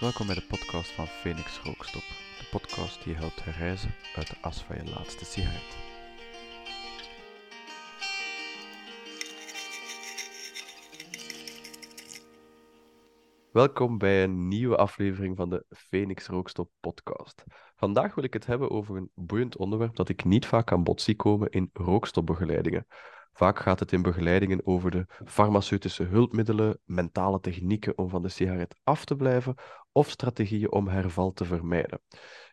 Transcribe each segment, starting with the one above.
Welkom bij de podcast van Phoenix Rookstop. De podcast die je helpt herreizen uit de as van je laatste sigaret. Welkom bij een nieuwe aflevering van de Phoenix Rookstop podcast. Vandaag wil ik het hebben over een boeiend onderwerp dat ik niet vaak aan bod zie komen in rookstopbegeleidingen. Vaak gaat het in begeleidingen over de farmaceutische hulpmiddelen, mentale technieken om van de sigaret af te blijven of strategieën om herval te vermijden.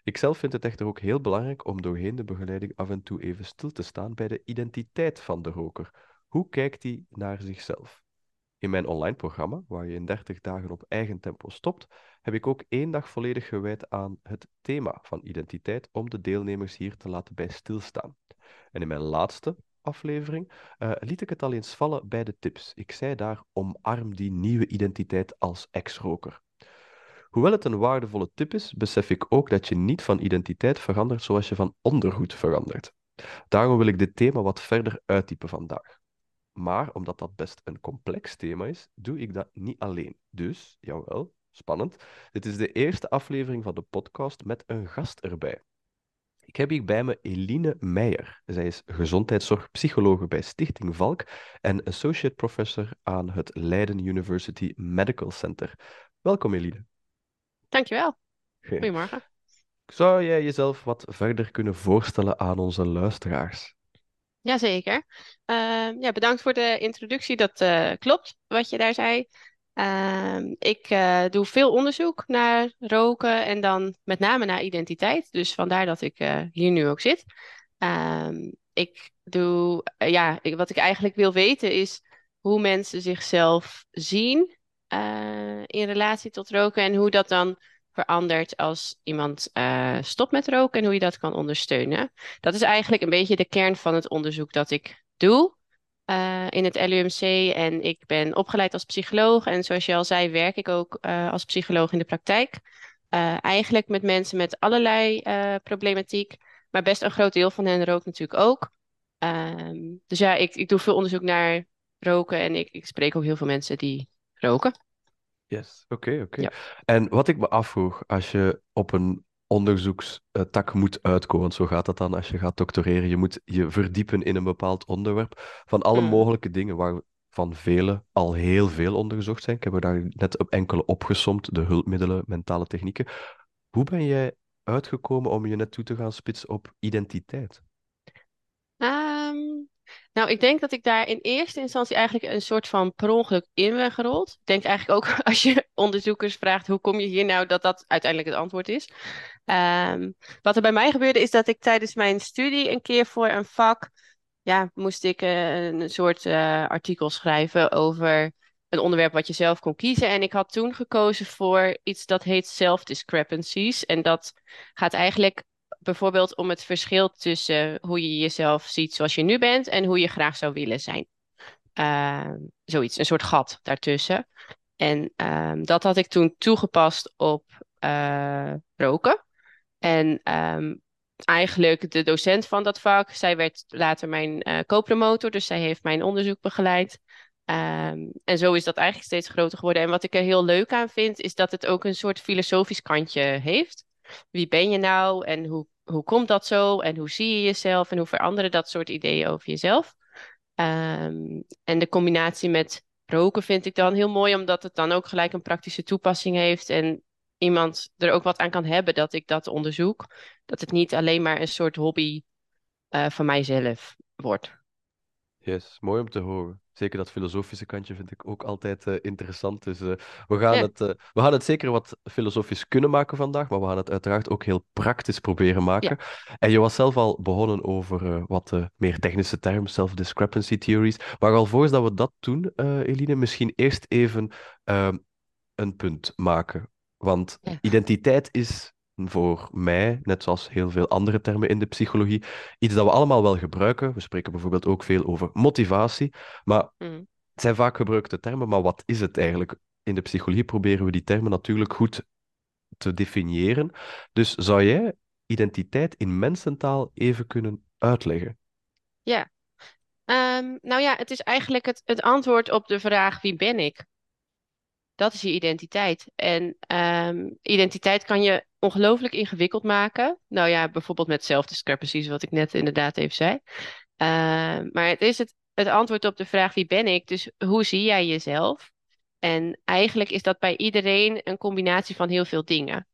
Ik zelf vind het echter ook heel belangrijk om doorheen de begeleiding af en toe even stil te staan bij de identiteit van de roker. Hoe kijkt hij naar zichzelf? In mijn online programma, waar je in 30 dagen op eigen tempo stopt, heb ik ook één dag volledig gewijd aan het thema van identiteit om de deelnemers hier te laten bij stilstaan. En in mijn laatste aflevering uh, liet ik het al eens vallen bij de tips. Ik zei daar: omarm die nieuwe identiteit als ex-roker. Hoewel het een waardevolle tip is, besef ik ook dat je niet van identiteit verandert zoals je van ondergoed verandert. Daarom wil ik dit thema wat verder uittypen vandaag. Maar omdat dat best een complex thema is, doe ik dat niet alleen. Dus, jawel, spannend. Dit is de eerste aflevering van de podcast met een gast erbij. Ik heb hier bij me Eline Meijer. Zij is gezondheidszorgpsychologe bij Stichting Valk en associate professor aan het Leiden University Medical Center. Welkom Eline. Dankjewel. Goedemorgen. Zou jij jezelf wat verder kunnen voorstellen aan onze luisteraars? Jazeker. Uh, ja, bedankt voor de introductie. Dat uh, klopt wat je daar zei. Uh, ik uh, doe veel onderzoek naar roken en dan met name naar identiteit. Dus vandaar dat ik uh, hier nu ook zit. Ehm, ik doe, ja, ik, wat ik eigenlijk wil weten is hoe mensen zichzelf zien in relatie tot roken en hoe dat dan verandert als iemand stopt met roken en hoe je dat kan ondersteunen. Dat is eigenlijk een beetje de kern van het onderzoek dat ik doe. Uh, in het LUMC en ik ben opgeleid als psycholoog. En zoals je al zei, werk ik ook uh, als psycholoog in de praktijk. Uh, eigenlijk met mensen met allerlei problematiek, maar best een groot deel van hen rookt natuurlijk ook. Ehm, dus ja, ik, ik doe veel onderzoek naar roken en ik, ik spreek ook heel veel mensen die roken. Yes, oké, okay, oké. Okay. Ja. En wat ik me afvroeg, als je op een onderzoekstak moet uitkomen. Zo gaat dat dan als je gaat doctoreren. Je moet je verdiepen in een bepaald onderwerp. Van alle mm. mogelijke dingen waarvan vele al heel veel onderzocht zijn. Ik heb er daar net op enkele opgesomd. De hulpmiddelen, mentale technieken. Hoe ben jij uitgekomen om je net toe te gaan spitsen op identiteit? Um, nou, ik denk dat ik daar in eerste instantie eigenlijk een soort van per ongeluk in ben gerold. Ik denk eigenlijk ook als je onderzoekers vraagt hoe kom je hier nou, dat dat uiteindelijk het antwoord is. Um, wat er bij mij gebeurde is dat ik tijdens mijn studie een keer voor een vak, ja, moest ik uh, een soort uh, artikel schrijven over een onderwerp wat je zelf kon kiezen. En ik had toen gekozen voor iets dat heet self-discrepancies. En dat gaat eigenlijk bijvoorbeeld om het verschil tussen hoe je jezelf ziet zoals je nu bent en hoe je graag zou willen zijn. Uh, zoiets, een soort gat daartussen. En um, dat had ik toen toegepast op uh, roken. En um, eigenlijk de docent van dat vak, zij werd later mijn uh, co-promotor, dus zij heeft mijn onderzoek begeleid. Um, en zo is dat eigenlijk steeds groter geworden. En wat ik er heel leuk aan vind, is dat het ook een soort filosofisch kantje heeft. Wie ben je nou en hoe hoe komt dat zo en hoe zie je jezelf en hoe veranderen dat soort ideeën over jezelf. Um, en de combinatie met roken vind ik dan heel mooi, omdat het dan ook gelijk een praktische toepassing heeft en iemand er ook wat aan kan hebben dat ik dat onderzoek. Dat het niet alleen maar een soort hobby uh, van mijzelf wordt. Yes, mooi om te horen. Zeker dat filosofische kantje vind ik ook altijd uh, interessant. Dus uh, we, gaan ja. het, uh, we gaan het zeker wat filosofisch kunnen maken vandaag, maar we gaan het uiteraard ook heel praktisch proberen maken. Ja. En je was zelf al begonnen over wat meer technische termen, self-discrepancy theories. Maar alvorens dat we dat doen, Eline, misschien eerst even ehm, een punt maken. Want ja. identiteit is voor mij, net zoals heel veel andere termen in de psychologie, iets dat we allemaal wel gebruiken. We spreken bijvoorbeeld ook veel over motivatie, maar mm. het zijn vaak gebruikte termen, maar wat is het eigenlijk? In de psychologie proberen we die termen natuurlijk goed te definiëren. Dus zou jij identiteit in mensentaal even kunnen uitleggen? Ja, um, nou ja, het is eigenlijk het, het antwoord op de vraag wie ben ik? Dat is je identiteit. En ehm, identiteit kan je ongelooflijk ingewikkeld maken. Nou ja, bijvoorbeeld met zelfdiscrepancies, wat ik net inderdaad even zei. Ehm, maar het is het, antwoord op de vraag wie ben ik? Dus hoe zie jij jezelf? En eigenlijk is dat bij iedereen een combinatie van heel veel dingen.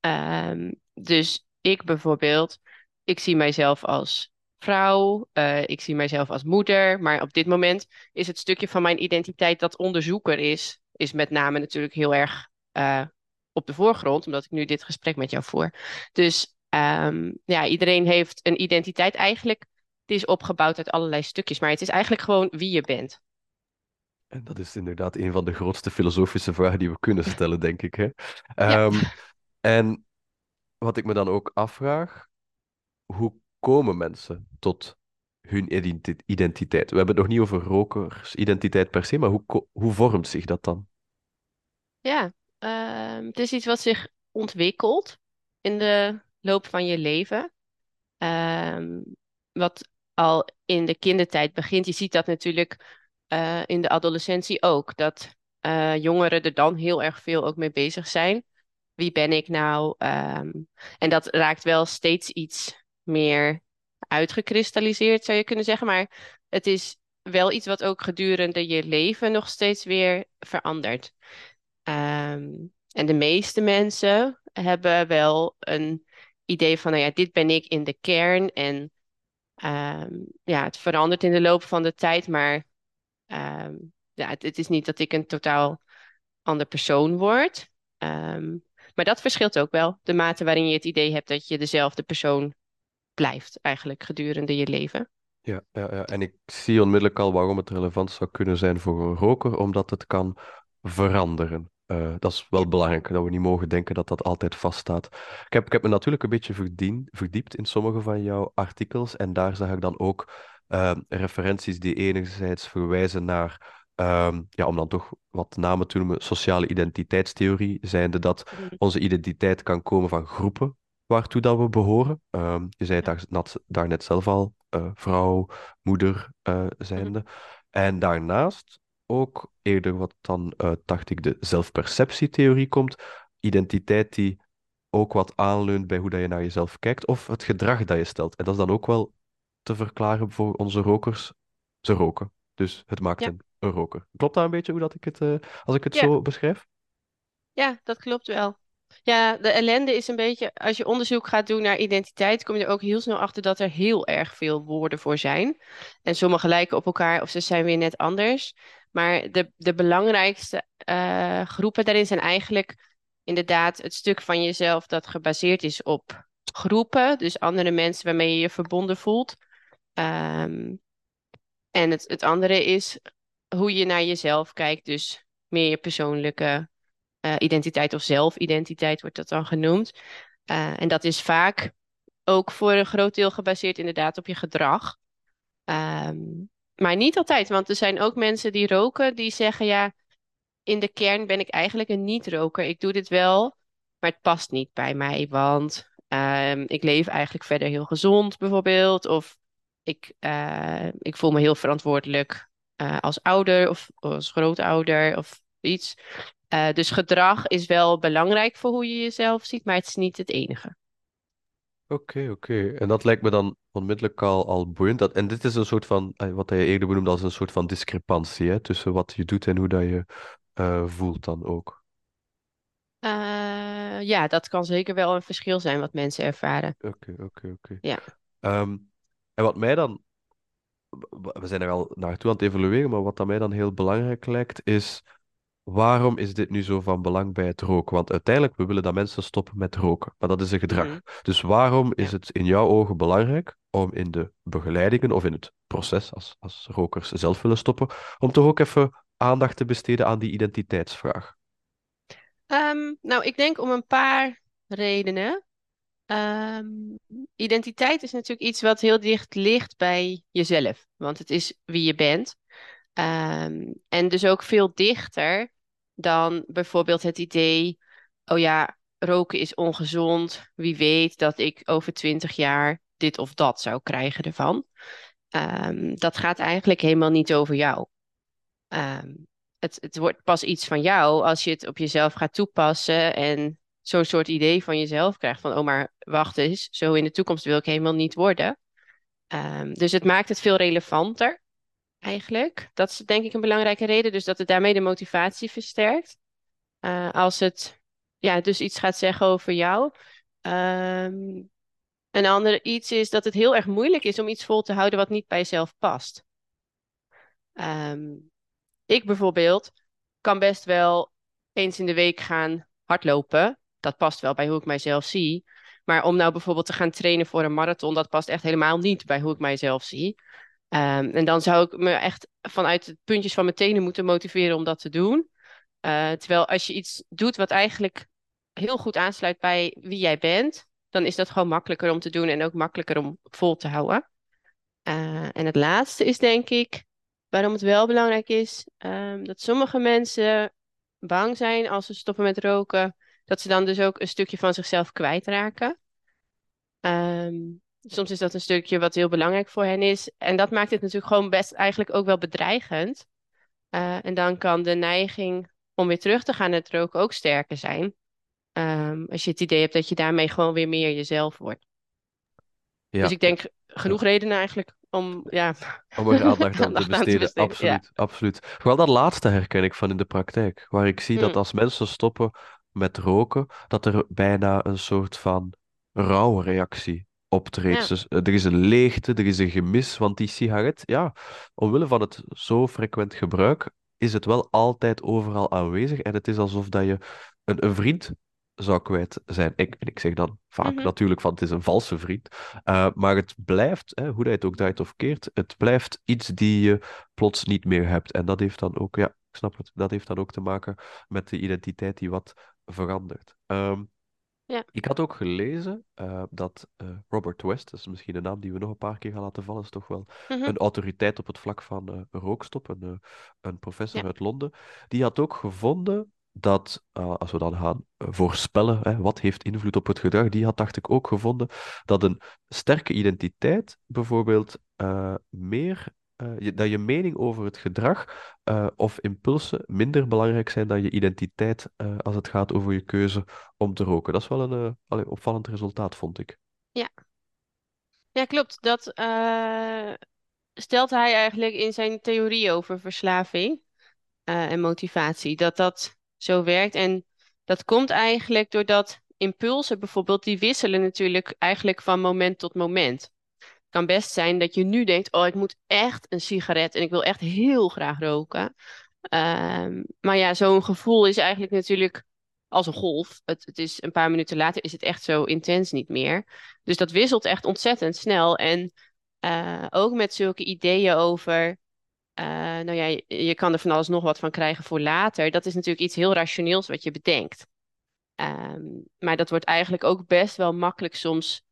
Ehm, dus ik bijvoorbeeld, ik zie mijzelf als vrouw, uh, ik zie mijzelf als moeder, maar op dit moment is het stukje van mijn identiteit dat onderzoeker is, is met name natuurlijk heel erg uh, op de voorgrond, omdat ik nu dit gesprek met jou voer. Dus um, ja, iedereen heeft een identiteit eigenlijk, die is opgebouwd uit allerlei stukjes, maar het is eigenlijk gewoon wie je bent. En dat is inderdaad een van de grootste filosofische vragen die we kunnen stellen, denk ik. Hè? Ja. Um, en wat ik me dan ook afvraag, hoe komen mensen tot hun identiteit? We hebben het nog niet over rokersidentiteit per se, maar hoe, hoe vormt zich dat dan? Ja, uh, het is iets wat zich ontwikkelt in de loop van je leven. Uh, wat al in de kindertijd begint. Je ziet dat natuurlijk uh, in de adolescentie ook. Dat uh, jongeren er dan heel erg veel ook mee bezig zijn. Wie ben ik nou? Um, en dat raakt wel steeds iets meer uitgekristalliseerd, zou je kunnen zeggen. Maar het is wel iets wat ook gedurende je leven nog steeds weer verandert. Um, en de meeste mensen hebben wel een idee van, nou ja, dit ben ik in de kern. En um, ja, het verandert in de loop van de tijd, maar um, ja, het, het, is niet dat ik een totaal ander persoon word. maar dat verschilt ook wel. De mate waarin je het idee hebt dat je dezelfde persoon blijft eigenlijk gedurende je leven. Ja, ja, ja, en ik zie onmiddellijk al waarom het relevant zou kunnen zijn voor een roker, omdat het kan veranderen. Uh, dat is wel belangrijk, dat we niet mogen denken dat dat altijd vaststaat. Ik heb, ik heb me natuurlijk een beetje verdien, verdiept in sommige van jouw artikels en daar zag ik dan ook uh, referenties die enerzijds verwijzen naar, um, ja, om dan toch wat namen te noemen, sociale identiteitstheorie, zijnde dat Mhm. onze identiteit kan komen van groepen waartoe dat we behoren. Um, je zei het daar, net, daar net zelf al, uh, vrouw, moeder uh, zijnde. En daarnaast ook eerder wat dan, uh, dacht ik, de zelfperceptietheorie komt. Identiteit die ook wat aanleunt bij hoe dat je naar jezelf kijkt of het gedrag dat je stelt. En dat is dan ook wel te verklaren voor onze rokers. Ze roken, dus het maakt Ja. hen een roker. Klopt dat een beetje hoe dat ik het, als ik het Ja. zo beschrijf? Ja, dat klopt wel. Ja, de ellende is een beetje, als je onderzoek gaat doen naar identiteit, kom je er ook heel snel achter dat er heel erg veel woorden voor zijn. En sommige lijken op elkaar of ze zijn weer net anders. Maar de, de belangrijkste uh, groepen daarin zijn eigenlijk inderdaad het stuk van jezelf dat gebaseerd is op groepen, dus andere mensen waarmee je je verbonden voelt. Um, en het, het andere is hoe je naar jezelf kijkt, dus meer je persoonlijke uh, identiteit of zelfidentiteit wordt dat dan genoemd. Uh, en dat is vaak ook voor een groot deel gebaseerd inderdaad op je gedrag. Um, maar niet altijd, want er zijn ook mensen die roken die zeggen ja, in de kern ben ik eigenlijk een niet-roker. Ik doe dit wel, maar het past niet bij mij, want um, ik leef eigenlijk verder heel gezond bijvoorbeeld. Of ik, uh, ik voel me heel verantwoordelijk als ouder of als grootouder of iets. Uh, dus gedrag is wel belangrijk voor hoe je jezelf ziet, maar het is niet het enige. Oké, okay, oké. Okay. En dat lijkt me dan onmiddellijk al, al boeiend. Dat, en dit is een soort van, uh, wat je eerder benoemde als een soort van discrepantie hè, tussen wat je doet en hoe dat je uh, voelt dan ook. Uh, ja, dat kan zeker wel een verschil zijn wat mensen ervaren. Oké, okay, oké, oké. Ja. Um, en wat mij dan, we zijn er al naartoe aan het evalueren, maar wat dat mij dan heel belangrijk lijkt, is waarom is dit nu zo van belang bij het roken? Want uiteindelijk, we willen dat mensen stoppen met roken, maar dat is een gedrag. Mhm. Dus waarom is het in jouw ogen belangrijk om in de begeleidingen of in het proces, als, als rokers zelf willen stoppen, om toch ook even aandacht te besteden aan die identiteitsvraag? Um, nou, ik denk om een paar redenen. Um, identiteit is natuurlijk iets wat heel dicht ligt bij jezelf, want het is wie je bent. Um, en dus ook veel dichter dan bijvoorbeeld het idee, oh ja, roken is ongezond. Wie weet dat ik over twintig jaar dit of dat zou krijgen ervan. Um, dat gaat eigenlijk helemaal niet over jou. Um, het, het wordt pas iets van jou als je het op jezelf gaat toepassen en zo'n soort idee van jezelf krijgt van, oh maar wacht eens, zo in de toekomst wil ik helemaal niet worden. Ehm, dus het maakt het veel relevanter, eigenlijk. Dat is denk ik een belangrijke reden, dus dat het daarmee de motivatie versterkt. Uh, als het ja, dus iets gaat zeggen over jou. Um, een ander iets is dat het heel erg moeilijk is om iets vol te houden wat niet bij jezelf past. Um, ik bijvoorbeeld kan best wel eens in de week gaan hardlopen. Dat past wel bij hoe ik mijzelf zie. Maar om nou bijvoorbeeld te gaan trainen voor een marathon, dat past echt helemaal niet bij hoe ik mijzelf zie. Um, en dan zou ik me echt vanuit de puntjes van mijn tenen moeten motiveren om dat te doen. Uh, terwijl als je iets doet wat eigenlijk heel goed aansluit bij wie jij bent, dan is dat gewoon makkelijker om te doen en ook makkelijker om vol te houden. Uh, en het laatste is denk ik waarom het wel belangrijk is, um, dat sommige mensen bang zijn als ze stoppen met roken, dat ze dan dus ook een stukje van zichzelf kwijtraken. Um, soms is dat een stukje wat heel belangrijk voor hen is. En dat maakt het natuurlijk gewoon best eigenlijk ook wel bedreigend. Uh, en dan kan de neiging om weer terug te gaan naar het roken ook sterker zijn. Um, als je het idee hebt dat je daarmee gewoon weer meer jezelf wordt. Ja. Dus ik denk genoeg redenen eigenlijk om, ja, om er aandacht aan, te, besteden. Absoluut, absoluut. Vooral dat laatste herken ik van in de praktijk. Waar ik zie dat hmm. als mensen stoppen met roken, dat er bijna een soort van rouwreactie optreedt. Dus eh, er is een leegte, er is een gemis, want die sigaret, ja, omwille van het zo frequent gebruik, is het wel altijd overal aanwezig. En het is alsof dat je een, een vriend zou kwijt zijn. Ik, en ik zeg dan vaak mhm. natuurlijk van het is een valse vriend. Uh, maar het blijft, hè, hoe dat je het ook draait of keert, het blijft iets die je plots niet meer hebt. En dat heeft dan ook, ja, ik snap het, dat heeft dan ook te maken met de identiteit die wat verandert. Um, ja. Ik had ook gelezen uh, dat uh, Robert West, dat is misschien een naam die we nog een paar keer gaan laten vallen, is toch wel -hmm. een autoriteit op het vlak van uh, rookstop, een, een professor ja. uit Londen, die had ook gevonden dat, als we dan gaan voorspellen, hè, wat heeft invloed op het gedrag, die had, dacht ik, ook gevonden dat een sterke identiteit bijvoorbeeld meer, je, dat je mening over het gedrag of impulsen minder belangrijk zijn dan je identiteit als het gaat over je keuze om te roken. Dat is wel een opvallend resultaat, vond ik. Ja, ja klopt. Dat stelt hij eigenlijk in zijn theorie over verslaving en motivatie. Dat dat zo werkt. En dat komt eigenlijk doordat impulsen bijvoorbeeld, die wisselen natuurlijk eigenlijk van moment tot moment. Kan best zijn dat je nu denkt, oh, ik moet echt een sigaret en ik wil echt heel graag roken. Um, maar ja, zo'n gevoel is eigenlijk natuurlijk als een golf. Het, het, is een paar minuten later is het echt zo intens niet meer. Dus dat wisselt echt ontzettend snel. En uh, ook met zulke ideeën over uh, nou ja, je, kan er van alles nog wat van krijgen voor later. Dat is natuurlijk iets heel rationeels wat je bedenkt. Um, maar dat wordt eigenlijk ook best wel makkelijk soms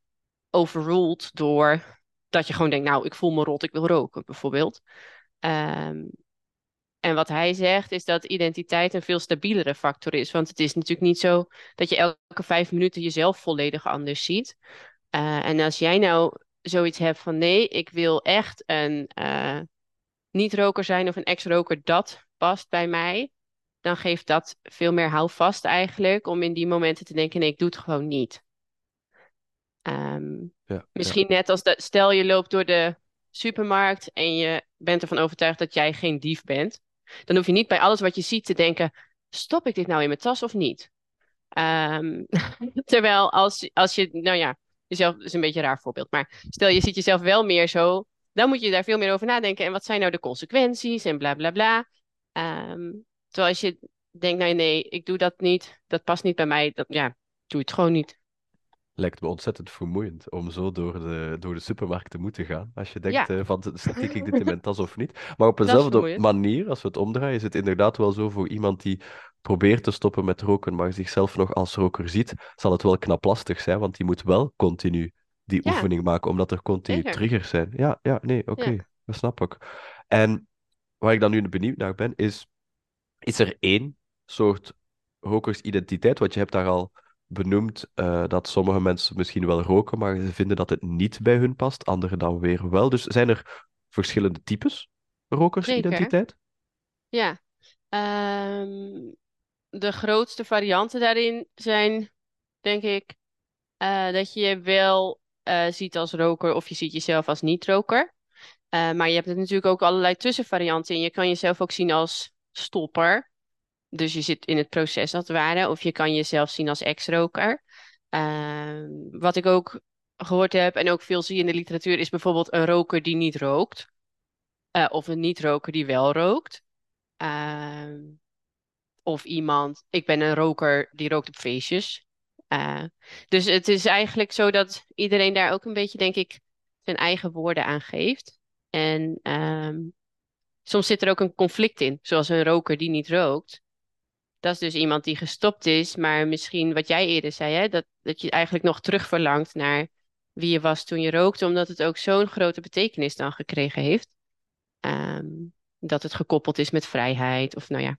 overruled door dat je gewoon denkt, nou, ik voel me rot, ik wil roken, bijvoorbeeld. Um, en wat hij zegt is dat identiteit een veel stabielere factor is. Want het is natuurlijk niet zo dat je elke vijf minuten jezelf volledig anders ziet. Uh, en als jij nou zoiets hebt van nee, ik wil echt een, uh, niet-roker zijn of een ex-roker, dat past bij mij, dan geeft dat veel meer houvast eigenlijk om in die momenten te denken, nee, ik doe het gewoon niet. Um, ja, misschien net als dat, stel je loopt door de supermarkt en je bent ervan overtuigd dat jij geen dief bent, dan hoef je niet bij alles wat je ziet te denken, stop ik dit nou in mijn tas of niet? Um, terwijl als, als je, nou ja, jezelf is een beetje een raar voorbeeld, maar stel je ziet jezelf wel meer zo dan moet je daar veel meer over nadenken. En wat zijn nou de consequenties en bla bla bla. Um, terwijl als je denkt, nee, nee, ik doe dat niet, dat past niet bij mij, dat, ja, doe het gewoon niet. Lijkt me ontzettend vermoeiend om zo door de, door de supermarkt te moeten gaan. Als je denkt, ja. uh, van, steek ik dit in mijn tas of niet? Maar op dezelfde manier, als we het omdraaien, is het inderdaad wel zo voor iemand die probeert te stoppen met roken, maar zichzelf nog als roker ziet, zal het wel knap lastig zijn, want die moet wel continu die oefening maken, omdat er continu triggers zijn. Ja, ja nee, oké, dat snap ik. En waar ik dan nu benieuwd naar ben, is: is er één soort rokersidentiteit? Want je hebt daar al benoemd uh, dat sommige mensen misschien wel roken, maar ze vinden dat het niet bij hun past, anderen dan weer wel. Dus zijn er verschillende types rokersidentiteit? Ja. Ehm, de grootste varianten daarin zijn, denk ik, eh, dat je je wel eh, ziet als roker of je ziet jezelf als niet-roker. Eh, maar je hebt natuurlijk ook allerlei tussenvarianten in. Je kan jezelf ook zien als stopper. Dus je zit in het proces als het ware. Of je kan jezelf zien als ex-roker. Ehm, wat ik ook gehoord heb en ook veel zie in de literatuur is bijvoorbeeld een roker die niet rookt. of een niet-roker die wel rookt. Ehm, of iemand, ik ben een roker die rookt op feestjes. Uh, dus het is eigenlijk zo dat iedereen daar ook een beetje, denk ik, zijn eigen woorden aan geeft. En um, soms zit er ook een conflict in, zoals een roker die niet rookt. Dat is dus iemand die gestopt is, maar misschien wat jij eerder zei, hè, dat, dat je eigenlijk nog terug verlangt naar wie je was toen je rookte, omdat het ook zo'n grote betekenis dan gekregen heeft. Um, dat het gekoppeld is met vrijheid of nou ja,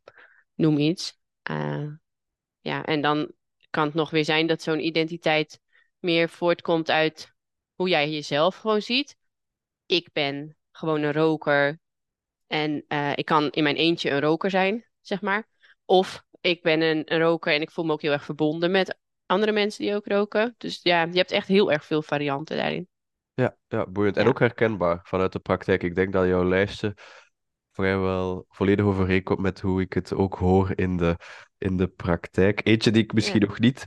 noem iets. Uh, ja, en dan kan het nog weer zijn dat zo'n identiteit meer voortkomt uit hoe jij jezelf gewoon ziet. Ik ben gewoon een roker en uh, ik kan in mijn eentje een roker zijn, zeg maar. Of ik ben een, een, roker en ik voel me ook heel erg verbonden met andere mensen die ook roken. Dus ja, je hebt echt heel erg veel varianten daarin. Ja, ja boeiend. En ook herkenbaar vanuit de praktijk. Ik denk dat jouw lijstje vrijwel volledig overeenkomt met hoe ik het ook hoor in de, in de praktijk. Eentje die ik misschien nog niet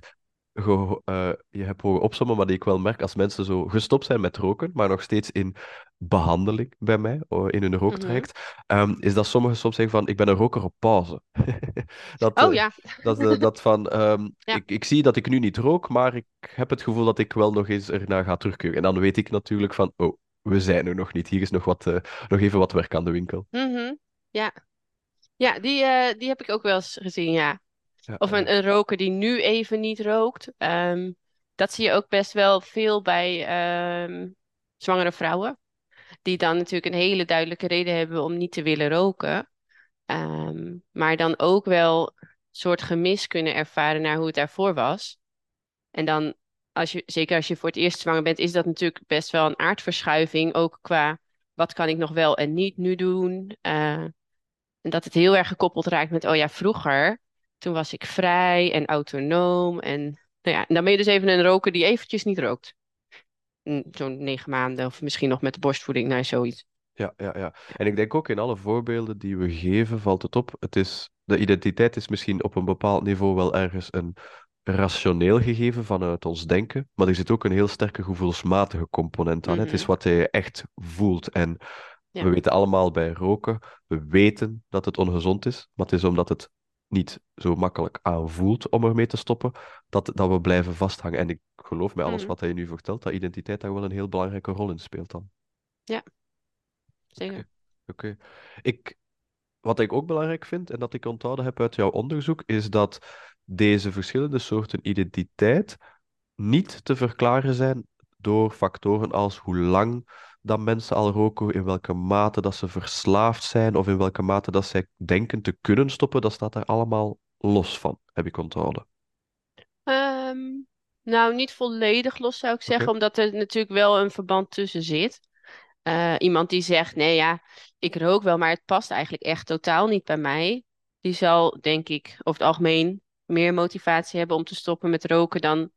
uh, je hebt horen opzommen, maar die ik wel merk als mensen zo gestopt zijn met roken, maar nog steeds in behandeling bij mij, in hun rooktraject, mm -hmm. um, is dat sommigen soms zeggen van, ik ben een roker op pauze. dat, oh ja. dat, uh, dat van, um, ja. ik, ik zie dat ik nu niet rook, maar ik heb het gevoel dat ik wel nog eens ernaar ga terugkeren. En dan weet ik natuurlijk van, oh, we zijn er nog niet. Hier is nog, wat, uh, nog even wat werk aan de winkel. Mm -hmm. Ja, ja die, uh, die heb ik ook wel eens gezien, ja. Ja of een, een, roker die nu even niet rookt. Um, dat zie je ook best wel veel bij um, zwangere vrouwen. Die dan natuurlijk een hele duidelijke reden hebben om niet te willen roken. Um, maar dan ook wel een soort gemis kunnen ervaren naar hoe het daarvoor was. En dan als je, zeker als je voor het eerst zwanger bent, is dat natuurlijk best wel een aardverschuiving. Ook qua wat kan ik nog wel en niet nu doen. Uh, en dat het heel erg gekoppeld raakt met, oh ja, vroeger, toen was ik vrij en autonoom. En, nou ja, en dan ben je dus even een roker die eventjes niet rookt. Zo'n negen maanden of misschien nog met de borstvoeding, naar nou, zoiets. Ja, ja, ja. En ik denk ook in alle voorbeelden die we geven, valt het op. Het is, de identiteit is misschien op een bepaald niveau wel ergens een rationeel gegeven vanuit ons denken, maar er zit ook een heel sterke gevoelsmatige component aan. Het is mhm. wat je echt voelt. En we weten allemaal bij roken, we weten dat het ongezond is, maar het is omdat het niet zo makkelijk aanvoelt om ermee te stoppen, dat, dat we blijven vasthangen. En ik geloof bij alles mhm. wat hij nu vertelt, dat identiteit daar wel een heel belangrijke rol in speelt dan. Ja, zeker. Oké. Ik, wat ik ook belangrijk vind, en dat ik onthouden heb uit jouw onderzoek, is dat deze verschillende soorten identiteit niet te verklaren zijn door factoren als hoe lang dat mensen al roken, in welke mate dat ze verslaafd zijn of in welke mate dat zij denken te kunnen stoppen, dat staat daar allemaal los van, heb ik onthouden. Um, nou, niet volledig los zou ik zeggen, omdat er natuurlijk wel een verband tussen zit. Uh, iemand die zegt, nee ja, ik rook wel, maar het past eigenlijk echt totaal niet bij mij. Die zal, denk ik, over het algemeen meer motivatie hebben om te stoppen met roken dan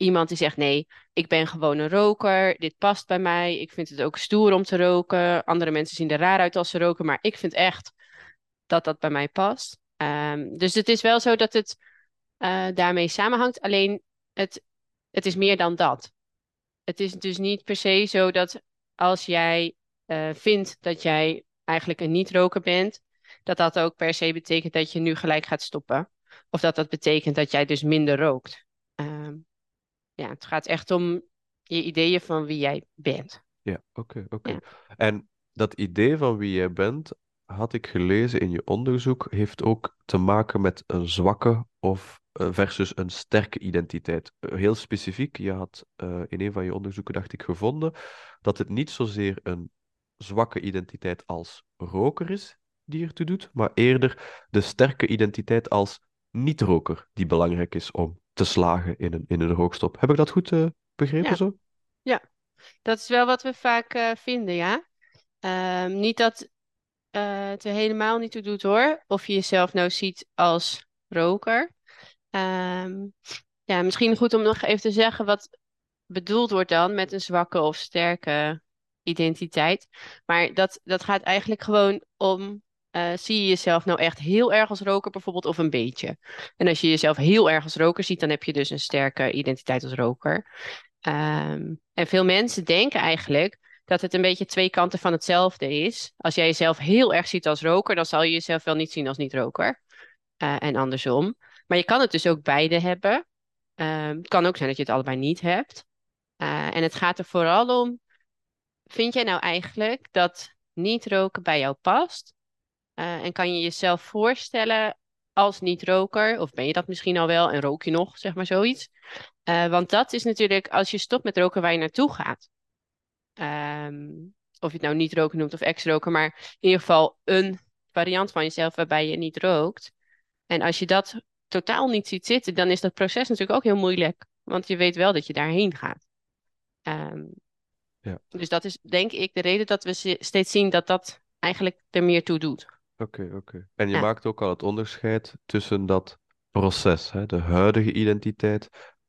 iemand die zegt: nee, ik ben gewoon een roker, dit past bij mij, ik vind het ook stoer om te roken. Andere mensen zien er raar uit als ze roken, maar ik vind echt dat dat bij mij past. Um, dus het is wel zo dat het uh, daarmee samenhangt, alleen het, het is meer dan dat. Het is dus niet per se zo dat als jij uh, vindt dat jij eigenlijk een niet-roker bent, dat dat ook per se betekent dat je nu gelijk gaat stoppen. Of dat dat betekent dat jij dus minder rookt. Uh, ja, het gaat echt om je ideeën van wie jij bent. Ja, oké, oké. En dat idee van wie jij bent, had ik gelezen in je onderzoek, heeft ook te maken met een zwakke of uh, versus een sterke identiteit. Uh, heel specifiek, je had uh, in een van je onderzoeken, dacht ik, gevonden dat het niet zozeer een zwakke identiteit als roker is die ertoe doet, maar eerder de sterke identiteit als niet-roker die belangrijk is om te slagen in een, in een rookstop. Heb ik dat goed uh, begrepen ja. zo? Ja, dat is wel wat we vaak uh, vinden, ja. Um, niet dat uh, het er helemaal niet toe doet hoor. Of je jezelf nou ziet als roker. Ehm, ja, misschien goed om nog even te zeggen wat bedoeld wordt dan met een zwakke of sterke identiteit. Maar dat, dat gaat eigenlijk gewoon om, uh, zie je jezelf nou echt heel erg als roker bijvoorbeeld of een beetje? En als je jezelf heel erg als roker ziet, dan heb je dus een sterke identiteit als roker. Um, en veel mensen denken eigenlijk dat het een beetje twee kanten van hetzelfde is. Als jij jezelf heel erg ziet als roker, dan zal je jezelf wel niet zien als niet-roker. Uh, en andersom. Maar je kan het dus ook beide hebben. Uh, het kan ook zijn dat je het allebei niet hebt. Uh, en het gaat er vooral om, vind jij nou eigenlijk dat niet-roken bij jou past? Uh, en kan je jezelf voorstellen als niet-roker? Of ben je dat misschien al wel en rook je nog, zeg maar zoiets? Uh, want dat is natuurlijk, als je stopt met roken, waar je naartoe gaat. Um, of je het nou niet roken noemt of ex-roken, maar in ieder geval een variant van jezelf waarbij je niet rookt. En als je dat totaal niet ziet zitten, dan is dat proces natuurlijk ook heel moeilijk. Want je weet wel dat je daarheen gaat. Um, ja. Dus dat is denk ik de reden dat we steeds zien dat dat eigenlijk er meer toe doet. Oké, okay, oké. Okay. En je ja. maakt ook al het onderscheid tussen dat proces, hè, de huidige identiteit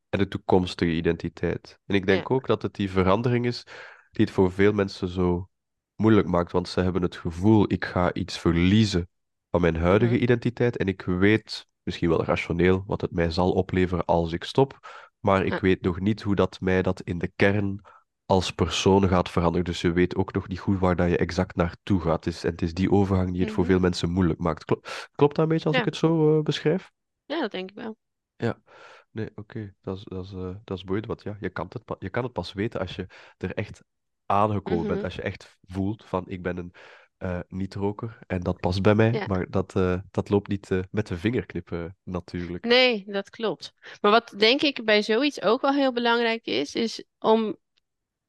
en de toekomstige identiteit. En ik denk ja. ook dat het die verandering is die het voor veel mensen zo moeilijk maakt, want ze hebben het gevoel, ik ga iets verliezen van mijn huidige mm-hmm. identiteit en ik weet, misschien wel rationeel, wat het mij zal opleveren als ik stop, maar ik weet nog niet hoe dat mij dat in de kern als persoon gaat veranderen. Dus je weet ook nog niet goed waar dat je exact naartoe gaat. Het is, en het is die overgang die het voor veel mensen moeilijk maakt. Klopt, klopt dat een beetje als Ja. ik het zo eh, beschrijf? Ja, dat denk ik wel. Ja, nee, oké. Dat is, dat is, eh, dat is boeiend, want ja, je kan het, je kan het pas weten als je er echt aangekomen bent. Mhm. Als je echt voelt van, ik ben een eh, niet-roker en dat past bij mij. Ja. Maar dat, dat loopt niet met de vingerknippen natuurlijk. Nee, dat klopt. Maar wat denk ik bij zoiets ook wel heel belangrijk is, is om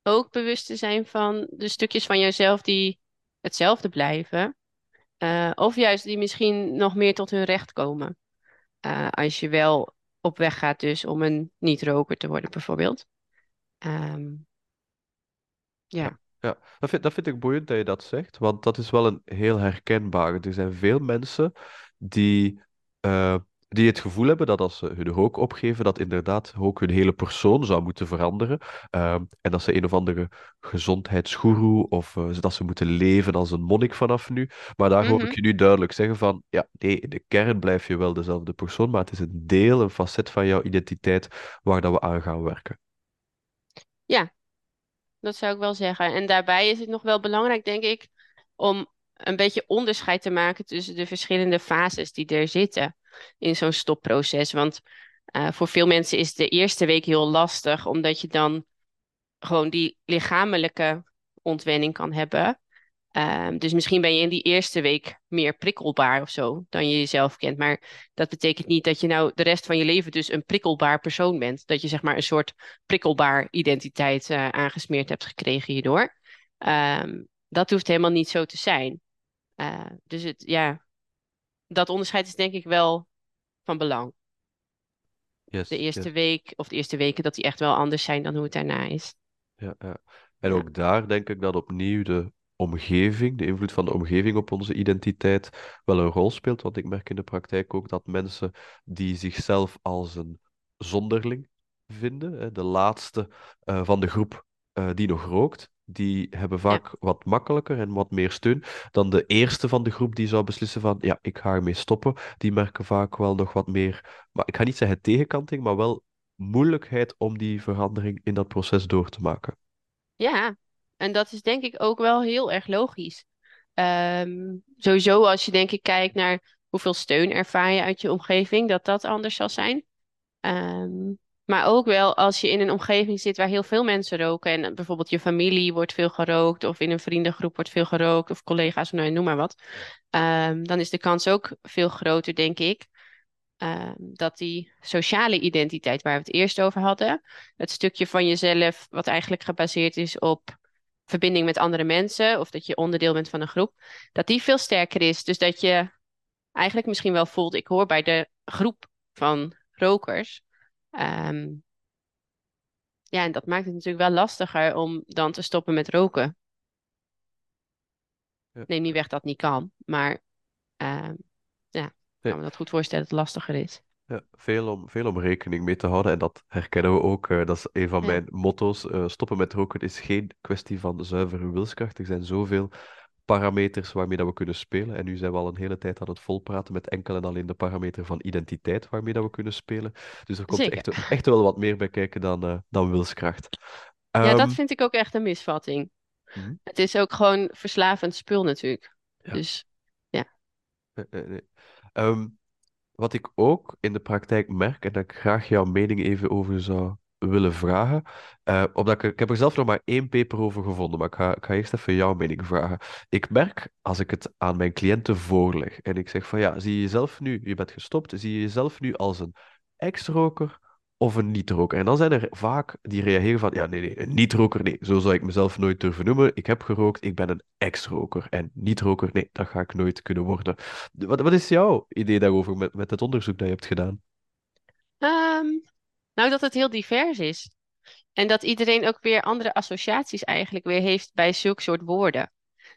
ook bewust te zijn van de stukjes van jezelf die hetzelfde blijven. Eh, of juist die misschien nog meer tot hun recht komen. Eh, als je wel op weg gaat dus om een niet-roker te worden bijvoorbeeld. Ehm, ja. Ja, dat vind, dat vind ik boeiend dat je dat zegt, want dat is wel een heel herkenbare. Er zijn veel mensen die, eh, die het gevoel hebben dat als ze hun rook opgeven, dat inderdaad ook hun hele persoon zou moeten veranderen. Ehm, en dat ze een of andere gezondheidsgoeroe of eh, dat ze moeten leven als een monnik vanaf nu. Maar daar hoor ik Mhm. je nu duidelijk zeggen van, ja, nee, in de kern blijf je wel dezelfde persoon, maar het is een deel, een facet van jouw identiteit waar dat we aan gaan werken. Ja, dat zou ik wel zeggen. En daarbij is het nog wel belangrijk, denk ik, om een beetje onderscheid te maken tussen de verschillende fases die er zitten in zo'n stopproces. Want eh, voor veel mensen is de eerste week heel lastig, omdat je dan gewoon die lichamelijke ontwenning kan hebben. Ehm, dus misschien ben je in die eerste week meer prikkelbaar of zo dan je jezelf kent. Maar dat betekent niet dat je nou de rest van je leven dus een prikkelbaar persoon bent. Dat je zeg maar een soort prikkelbaar identiteit eh, aangesmeerd hebt gekregen hierdoor. Ehm, dat hoeft helemaal niet zo te zijn. Eh, dus het, ja, dat onderscheid is denk ik wel van belang. Yes, De yes. eerste week of de eerste weken dat die echt wel anders zijn dan hoe het daarna is. Ja, ja. En Ja. ook daar denk ik dat opnieuw de omgeving, de invloed van de omgeving op onze identiteit wel een rol speelt. Want ik merk in de praktijk ook dat mensen die zichzelf als een zonderling vinden, de laatste eh, van de groep eh, die nog rookt, die hebben Ja. vaak wat makkelijker en wat meer steun dan de eerste van de groep die zou beslissen van ja, ik ga ermee stoppen. Die merken vaak wel nog wat meer, maar ik ga niet zeggen tegenkanting, maar wel moeilijkheid om die verandering in dat proces door te maken. Ja, en dat is denk ik ook wel heel erg logisch. Ehm, sowieso als je denk ik kijkt naar hoeveel steun ervaar je uit je omgeving, dat dat anders zal zijn. Ehm, maar ook wel als je in een omgeving zit waar heel veel mensen roken en bijvoorbeeld je familie wordt veel gerookt of in een vriendengroep wordt veel gerookt of collega's, nou, noem maar wat. Ehm, dan is de kans ook veel groter, denk ik, ehm, dat die sociale identiteit waar we het eerst over hadden, het stukje van jezelf wat eigenlijk gebaseerd is op verbinding met andere mensen of dat je onderdeel bent van een groep, dat die veel sterker is. Dus dat je eigenlijk misschien wel voelt, ik hoor bij de groep van rokers. Ehm, ja, en dat maakt het natuurlijk wel lastiger om dan te stoppen met roken. Ja. Neem niet weg dat niet kan, maar ehm, ja, ik Nee. kan me dat goed voorstellen dat het lastiger is. Ja, veel om, veel om rekening mee te houden en dat herkennen we ook. eh, dat is een van Ja. mijn motto's. Eh, stoppen met roken is geen kwestie van zuivere wilskracht. Er zijn zoveel parameters waarmee dat we kunnen spelen. En nu zijn we al een hele tijd aan het volpraten met enkel en alleen de parameter van identiteit waarmee dat we kunnen spelen. Dus er komt echt, echt wel wat meer bij kijken dan, eh, dan wilskracht. Ja, Ehm, dat vind ik ook echt een misvatting. mhm. Het is ook gewoon verslavend spul natuurlijk. Ja. Dus Nee, nee, nee. Ehm, wat ik ook in de praktijk merk en dat ik graag jouw mening even over zou willen vragen, eh, omdat ik, heb er zelf nog maar één paper over gevonden, maar ik ga, ik ga eerst even jouw mening vragen. Ik merk als ik het aan mijn cliënten voorleg en ik zeg van ja, zie je jezelf nu, je bent gestopt, zie je jezelf nu als een ex-roker of een niet-roker? En dan zijn er vaak die reageren van ja, nee, nee, een niet-roker, nee, zo zou ik mezelf nooit durven noemen. Ik heb gerookt, ik ben een ex-roker en niet-roker, nee, dat ga ik nooit kunnen worden. Wat, wat is jouw idee daarover met, met het onderzoek dat je hebt gedaan? Ehm, nou, dat het heel divers is. En dat iedereen ook weer andere associaties eigenlijk weer heeft bij zulke soort woorden.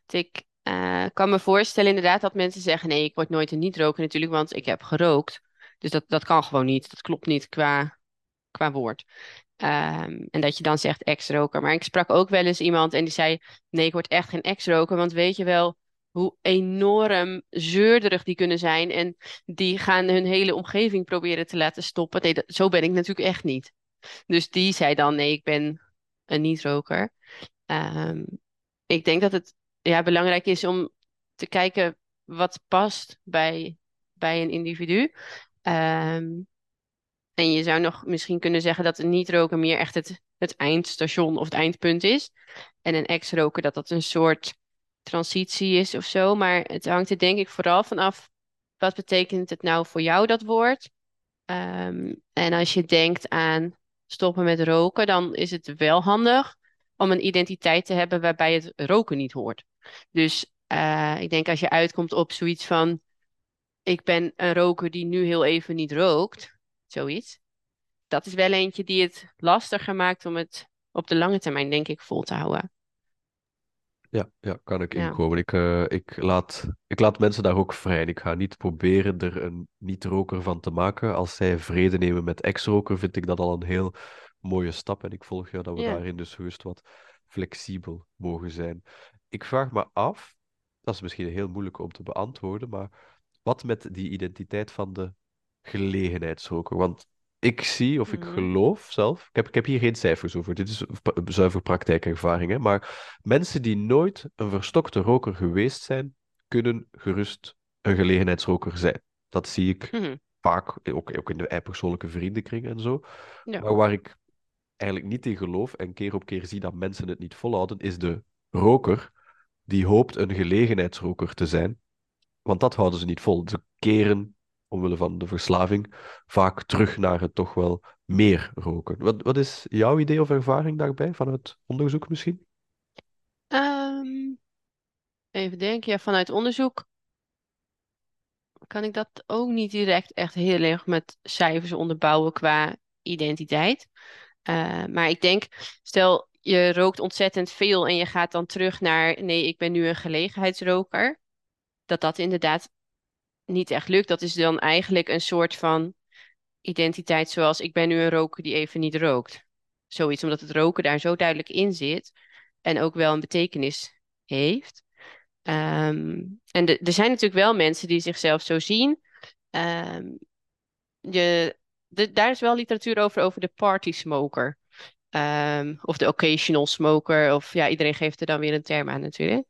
Ik eh, kan me voorstellen inderdaad dat mensen zeggen, nee, ik word nooit een niet-roker natuurlijk, want ik heb gerookt. Dus dat, dat kan gewoon niet. Dat klopt niet qua, qua woord. Ehm, en dat je dan zegt ex-roker. Maar ik sprak ook wel eens iemand en die zei, nee, ik word echt geen ex-roker, want weet je wel hoe enorm zeurderig die kunnen zijn en die gaan hun hele omgeving proberen te laten stoppen. Nee, dat- zo ben ik natuurlijk echt niet. Dus die zei dan, nee, ik ben een niet-roker. Ehm, ik denk dat het ja, belangrijk is om te kijken wat past bij, bij een individu. Ehm, en je zou nog misschien kunnen zeggen dat een niet-roker meer echt het, het eindstation of het eindpunt is. En een ex-roker dat dat een soort transitie is of zo. Maar het hangt er denk ik vooral vanaf, wat betekent het nou voor jou, dat woord? Ehm, en als je denkt aan stoppen met roken, dan is het wel handig om een identiteit te hebben waarbij het roken niet hoort. Dus eh, ik denk als je uitkomt op zoiets van, ik ben een roker die nu heel even niet rookt, zoiets. Dat is wel eentje die het lastiger maakt om het op de lange termijn, denk ik, vol te houden. Ja, ja, kan ik Ja. inkomen. Ik, eh, ik laat, ik laat mensen daar ook vrij. Ik ga niet proberen er een niet-roker van te maken. Als zij vrede nemen met ex-roker, vind ik dat al een heel mooie stap. En ik volg jou dat we Ja. daarin dus gerust wat flexibel mogen zijn. Ik vraag me af, dat is misschien heel moeilijk om te beantwoorden, maar wat met die identiteit van de gelegenheidsroker? Want ik zie, of ik Mhm. geloof zelf, ik heb, ik heb hier geen cijfers over, dit is zuiver praktijkervaring, hè, maar mensen die nooit een verstokte roker geweest zijn, kunnen gerust een gelegenheidsroker zijn. Dat zie ik Mhm. vaak, ook, ook in de persoonlijke vriendenkring en zo. Ja. Maar waar ik eigenlijk niet in geloof en keer op keer zie dat mensen het niet volhouden, is de roker die hoopt een gelegenheidsroker te zijn. Want dat houden ze niet vol. Ze keren, omwille van de verslaving, vaak terug naar het toch wel meer roken. Wat, wat is jouw idee of ervaring daarbij, vanuit onderzoek misschien? Ehm, even denken, ja, vanuit onderzoek kan ik dat ook niet direct echt heel erg met cijfers onderbouwen qua identiteit. Eh, maar ik denk, stel je rookt ontzettend veel en je gaat dan terug naar, nee, ik ben nu een gelegenheidsroker. Dat dat inderdaad niet echt lukt. Dat is dan eigenlijk een soort van identiteit zoals ik ben nu een roker die even niet rookt. Zoiets, omdat het roken daar zo duidelijk in zit en ook wel een betekenis heeft. Ehm, en er zijn natuurlijk wel mensen die zichzelf zo zien. Ehm, je, daar is wel literatuur over, over de party smoker. Ehm, of de occasional smoker. Of ja, iedereen geeft er dan weer een term aan natuurlijk.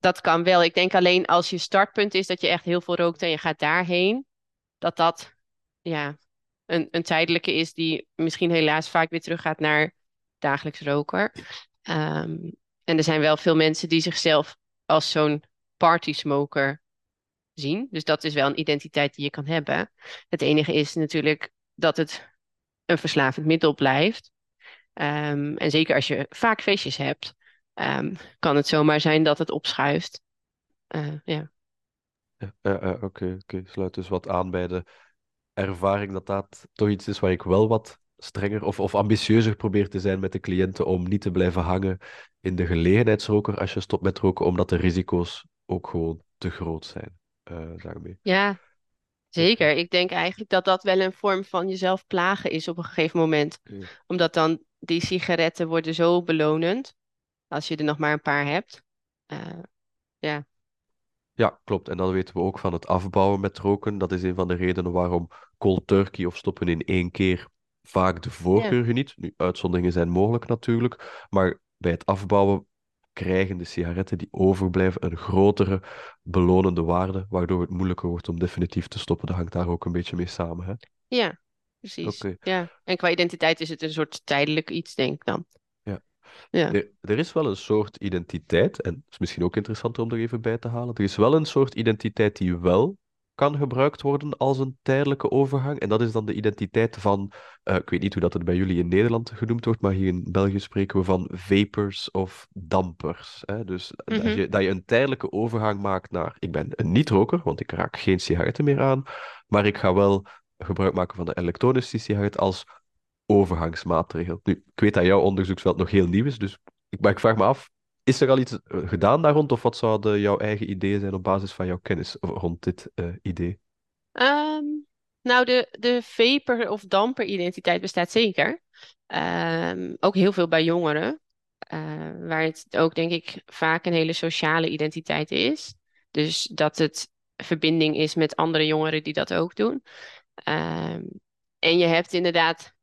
Dat kan wel. Ik denk alleen als je startpunt is dat je echt heel veel rookt en je gaat daarheen, dat dat ja, een, een tijdelijke is die misschien helaas vaak weer teruggaat naar dagelijks roker. Ehm, en er zijn wel veel mensen die zichzelf als zo'n party smoker zien. Dus dat is wel een identiteit die je kan hebben. Het enige is natuurlijk dat het een verslavend middel blijft. Ehm, en zeker als je vaak feestjes hebt, ehm, kan het zomaar zijn dat het opschuift. Eh, ja. Oké, oké. Sluit dus wat aan bij de ervaring dat dat toch iets is waar ik wel wat strenger of, of ambitieuzer probeert te zijn met de cliënten om niet te blijven hangen in de gelegenheidsroker als je stopt met roken, omdat de risico's ook gewoon te groot zijn, uh. Ja, zeker. Ik denk eigenlijk dat dat wel een vorm van jezelf plagen is op een gegeven moment. Omdat dan die sigaretten worden zo belonend, als je er nog maar een paar hebt. Uh, ja. Ja, klopt. En dan weten we ook van het afbouwen met roken. Dat is een van de redenen waarom cold turkey of stoppen in één keer vaak de voorkeur geniet. Nu, uitzonderingen zijn mogelijk natuurlijk, maar bij het afbouwen krijgen de sigaretten die overblijven een grotere belonende waarde, waardoor het moeilijker wordt om definitief te stoppen. Dat hangt daar ook een beetje mee samen. Hè? Ja, precies. Ja. En qua identiteit is het een soort tijdelijk iets, denk ik dan. Ja. Er, er, is wel een soort identiteit, en het is misschien ook interessant om er even bij te halen. Er is wel een soort identiteit die wel kan gebruikt worden als een tijdelijke overgang. En dat is dan de identiteit van, uh, ik weet niet hoe dat het bij jullie in Nederland genoemd wordt, maar hier in België spreken we van vapors of dampers. Hè? Dus dat, mhm. je, dat je een tijdelijke overgang maakt naar, ik ben een niet-roker, want ik raak geen sigaretten meer aan, maar ik ga wel gebruik maken van de elektronische sigaret als overgangsmaatregel. Nu, ik weet dat jouw onderzoeksveld nog heel nieuw is, dus ik, vraag me af, is er al iets eh, gedaan daar rond, of wat zouden jouw eigen ideeën zijn op basis van jouw kennis rond dit uh, idee? Um, nou, de, de vapor- of damper-identiteit bestaat zeker. Um, ook heel veel bij jongeren, uh, waar het ook denk ik vaak een hele sociale identiteit is. Dus dat het verbinding is met andere jongeren die dat ook doen. Um, en je hebt inderdaad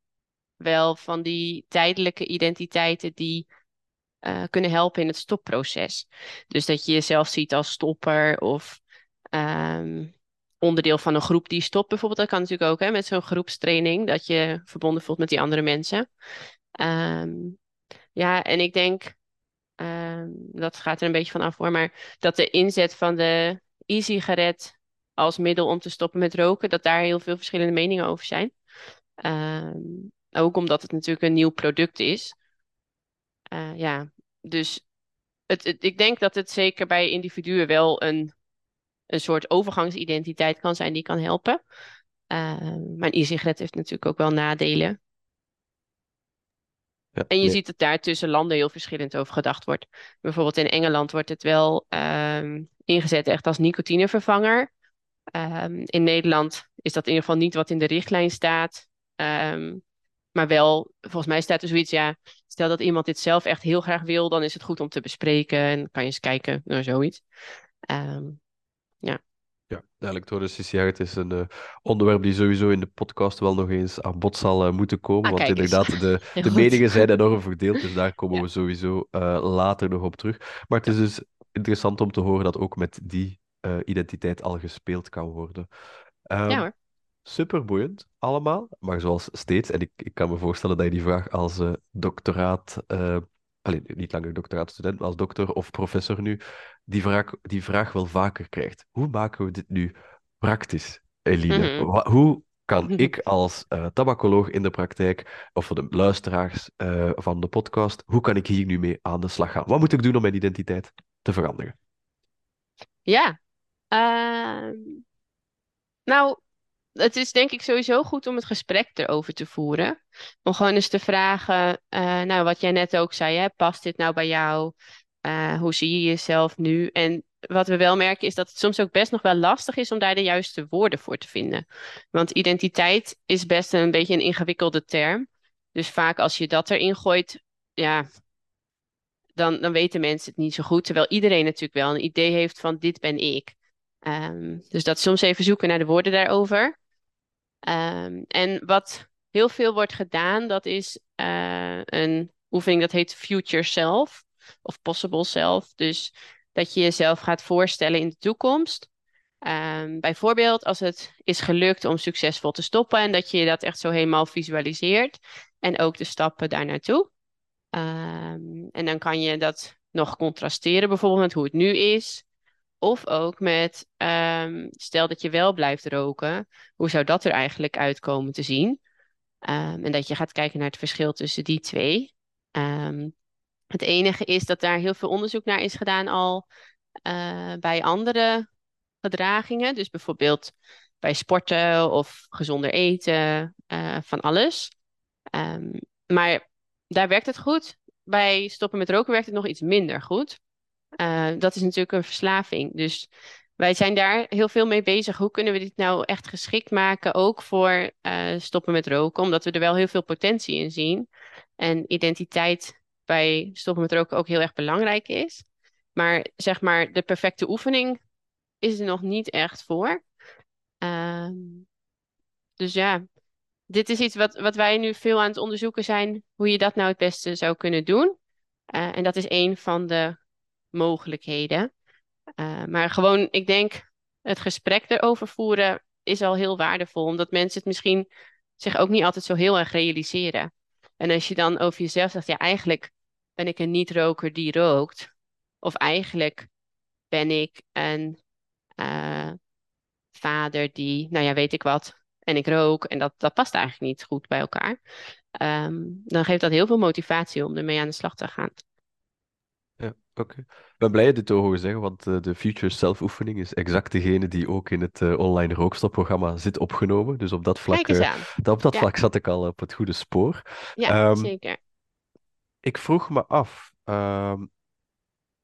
wel van die tijdelijke identiteiten die uh, kunnen helpen in het stopproces. Dus dat je jezelf ziet als stopper of um, onderdeel van een groep die stopt bijvoorbeeld. Dat kan natuurlijk ook hè, met zo'n groepstraining, dat je verbonden voelt met die andere mensen. Um, ja, en ik denk, um, dat gaat er een beetje van af hoor, maar dat de inzet van de e-sigaret als middel om te stoppen met roken, dat daar heel veel verschillende meningen over zijn. Um, ook omdat het natuurlijk een nieuw product is. Uh, ja, dus het, het, ik denk dat het zeker bij individuen wel een, een soort overgangsidentiteit kan zijn die kan helpen. Uh, maar een e-sigaret heeft natuurlijk ook wel nadelen. Ja, en je ziet dat daar tussen landen heel verschillend over gedacht wordt. Bijvoorbeeld in Engeland wordt het wel um, ingezet echt als nicotinevervanger. Um, in Nederland is dat in ieder geval niet wat in de richtlijn staat. Um, maar wel, volgens mij staat er zoiets, ja, stel dat iemand dit zelf echt heel graag wil, dan is het goed om te bespreken en kan je eens kijken naar zoiets. Um, ja. Ja, de elektronische sigaret is een uh, onderwerp die sowieso in de podcast wel nog eens aan bod zal uh, moeten komen. Ah, want inderdaad, de, de meningen zijn enorm verdeeld, dus daar komen we sowieso uh, later nog op terug. Maar het is dus interessant om te horen dat ook met die identiteit al gespeeld kan worden. Um, ja hoor super boeiend allemaal. Maar zoals steeds, en ik, ik kan me voorstellen dat je die vraag als uh, doctoraat, uh, alleen, niet langer doctoraatstudent, maar als dokter of professor nu, die vraag, die vraag wel vaker krijgt. Hoe maken we dit nu praktisch, Eline? Mhm. Hoe kan ik als uh, tabacoloog in de praktijk, of voor de luisteraars uh, van de podcast, hoe kan ik hier nu mee aan de slag gaan? Wat moet ik doen om mijn identiteit te veranderen? Ja, uh, nou, het is denk ik sowieso goed om het gesprek erover te voeren. Om gewoon eens te vragen, uh, nou wat jij net ook zei, hè, past dit nou bij jou? Uh, hoe zie je jezelf nu? En wat we wel merken is dat het soms ook best nog wel lastig is om daar de juiste woorden voor te vinden. Want identiteit is best een beetje een ingewikkelde term. Dus vaak als je dat erin gooit, ja, dan, dan weten mensen het niet zo goed. Terwijl iedereen natuurlijk wel een idee heeft van dit ben ik. Um, dus dat soms even zoeken naar de woorden daarover. Um, en wat heel veel wordt gedaan, dat is uh, een oefening dat heet Future Self of Possible Self. Dus dat je jezelf gaat voorstellen in de toekomst. Um, bijvoorbeeld als het is gelukt om succesvol te stoppen en dat je dat echt zo helemaal visualiseert. En ook de stappen daar naartoe. Um, en dan kan je dat nog contrasteren bijvoorbeeld met hoe het nu is. Of ook met, um, stel dat je wel blijft roken, hoe zou dat er eigenlijk uitkomen te zien? Um, en dat je gaat kijken naar het verschil tussen die twee. Um, het enige is dat daar heel veel onderzoek naar is gedaan al uh, bij andere gedragingen. Dus bijvoorbeeld bij sporten of gezonder eten, uh, van alles. Ehm, maar daar werkt het goed. Bij stoppen met roken werkt het nog iets minder goed. Uh, dat is natuurlijk een verslaving. Dus wij zijn daar heel veel mee bezig. Hoe kunnen we dit nou echt geschikt maken, ook voor uh, stoppen met roken? Omdat we er wel heel veel potentie in zien. En identiteit bij stoppen met roken ook heel erg belangrijk is. Maar zeg maar, de perfecte oefening is er nog niet echt voor. Uh, dus ja, dit is iets wat, wat wij nu veel aan het onderzoeken zijn, hoe je dat nou het beste zou kunnen doen. Uh, en dat is een van de mogelijkheden. Uh, maar gewoon, ik denk, het gesprek erover voeren is al heel waardevol, omdat mensen het misschien zich ook niet altijd zo heel erg realiseren. En als je dan over jezelf zegt, ja, eigenlijk ben ik een niet-roker die rookt. Of eigenlijk ben ik een uh, vader die, nou ja, weet ik wat, en ik rook. En dat, dat past eigenlijk niet goed bij elkaar. Um, dan geeft dat heel veel motivatie om ermee aan de slag te gaan. Oké. Okay. Ik ben blij je dit te horen zeggen, want uh, de Future Self-oefening is exact degene die ook in het uh, online rookstopprogramma zit opgenomen. Dus op dat vlak, uh, op dat ja. vlak zat ik al op het goede spoor. Ja, um, zeker. Ik vroeg me af, um,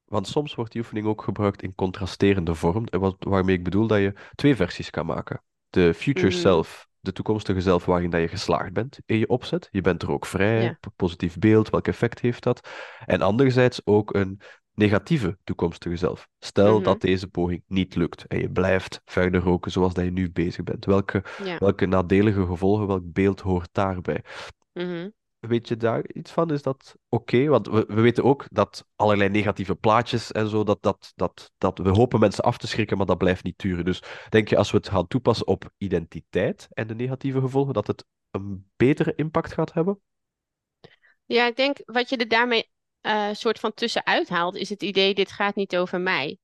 want soms wordt die oefening ook gebruikt in contrasterende vorm, wat, waarmee ik bedoel dat je twee versies kan maken. De future mm. self, de toekomstige zelf waarin dat je geslaagd bent in je opzet. Je bent er ook vrij, ja. positief beeld, welk effect heeft dat? En anderzijds ook een negatieve toekomstige zelf. Stel mm -hmm. dat deze poging niet lukt en je blijft verder roken zoals dat je nu bezig bent. Welke, ja. welke nadelige gevolgen, welk beeld hoort daarbij? Mm -hmm. Weet je daar iets van? Is dat oké? Okay? Want we, we, weten ook dat allerlei negatieve plaatjes en zo, dat, dat, dat, dat we hopen mensen af te schrikken, maar dat blijft niet duren. Dus denk je als we het gaan toepassen op identiteit en de negatieve gevolgen, dat het een betere impact gaat hebben? Ja, ik denk wat je er daarmee uh, soort van tussenuit haalt, is het idee: dit gaat niet over mij.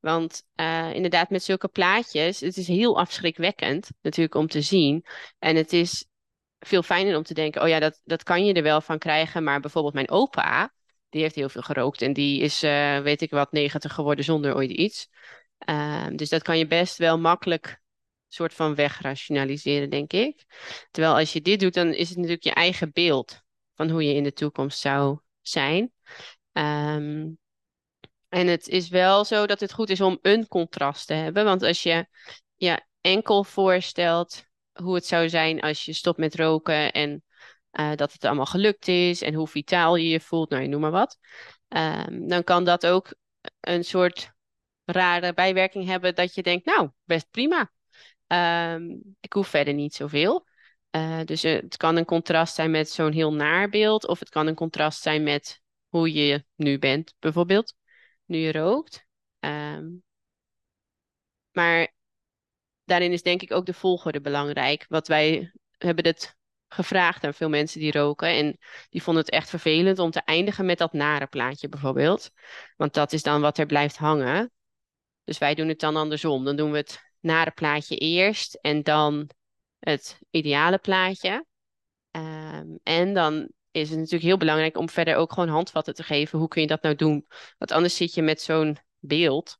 Want uh, inderdaad, met zulke plaatjes, het is heel afschrikwekkend natuurlijk om te zien. En het is veel fijner om te denken, oh ja, dat, dat kan je er wel van krijgen. Maar bijvoorbeeld mijn opa, die heeft heel veel gerookt. En die is, uh, weet ik wat, 90 geworden zonder ooit iets. Uh, dus dat kan je best wel makkelijk soort van wegrationaliseren, denk ik. Terwijl als je dit doet, dan is het natuurlijk je eigen beeld van hoe je in de toekomst zou zijn. Um, en het is wel zo dat het goed is om een contrast te hebben. Want als je ja, enkel voorstelt hoe het zou zijn als je stopt met roken en uh, dat het allemaal gelukt is en hoe vitaal je je voelt, nou je noem maar wat. Um, dan kan dat ook een soort rare bijwerking hebben dat je denkt, nou, best prima. Um, ik hoef verder niet zoveel. Uh, dus het kan een contrast zijn met zo'n heel naar beeld, of het kan een contrast zijn met hoe je nu bent, bijvoorbeeld, nu je rookt. Um, maar daarin is denk ik ook de volgorde belangrijk. Wat wij hebben het gevraagd aan veel mensen die roken. En die vonden het echt vervelend om te eindigen met dat nare plaatje bijvoorbeeld. Want dat is dan wat er blijft hangen. Dus wij doen het dan andersom. Dan doen we het nare plaatje eerst en dan het ideale plaatje. Um, en dan is het natuurlijk heel belangrijk om verder ook gewoon handvatten te geven. Hoe kun je dat nou doen? Want anders zit je met zo'n beeld.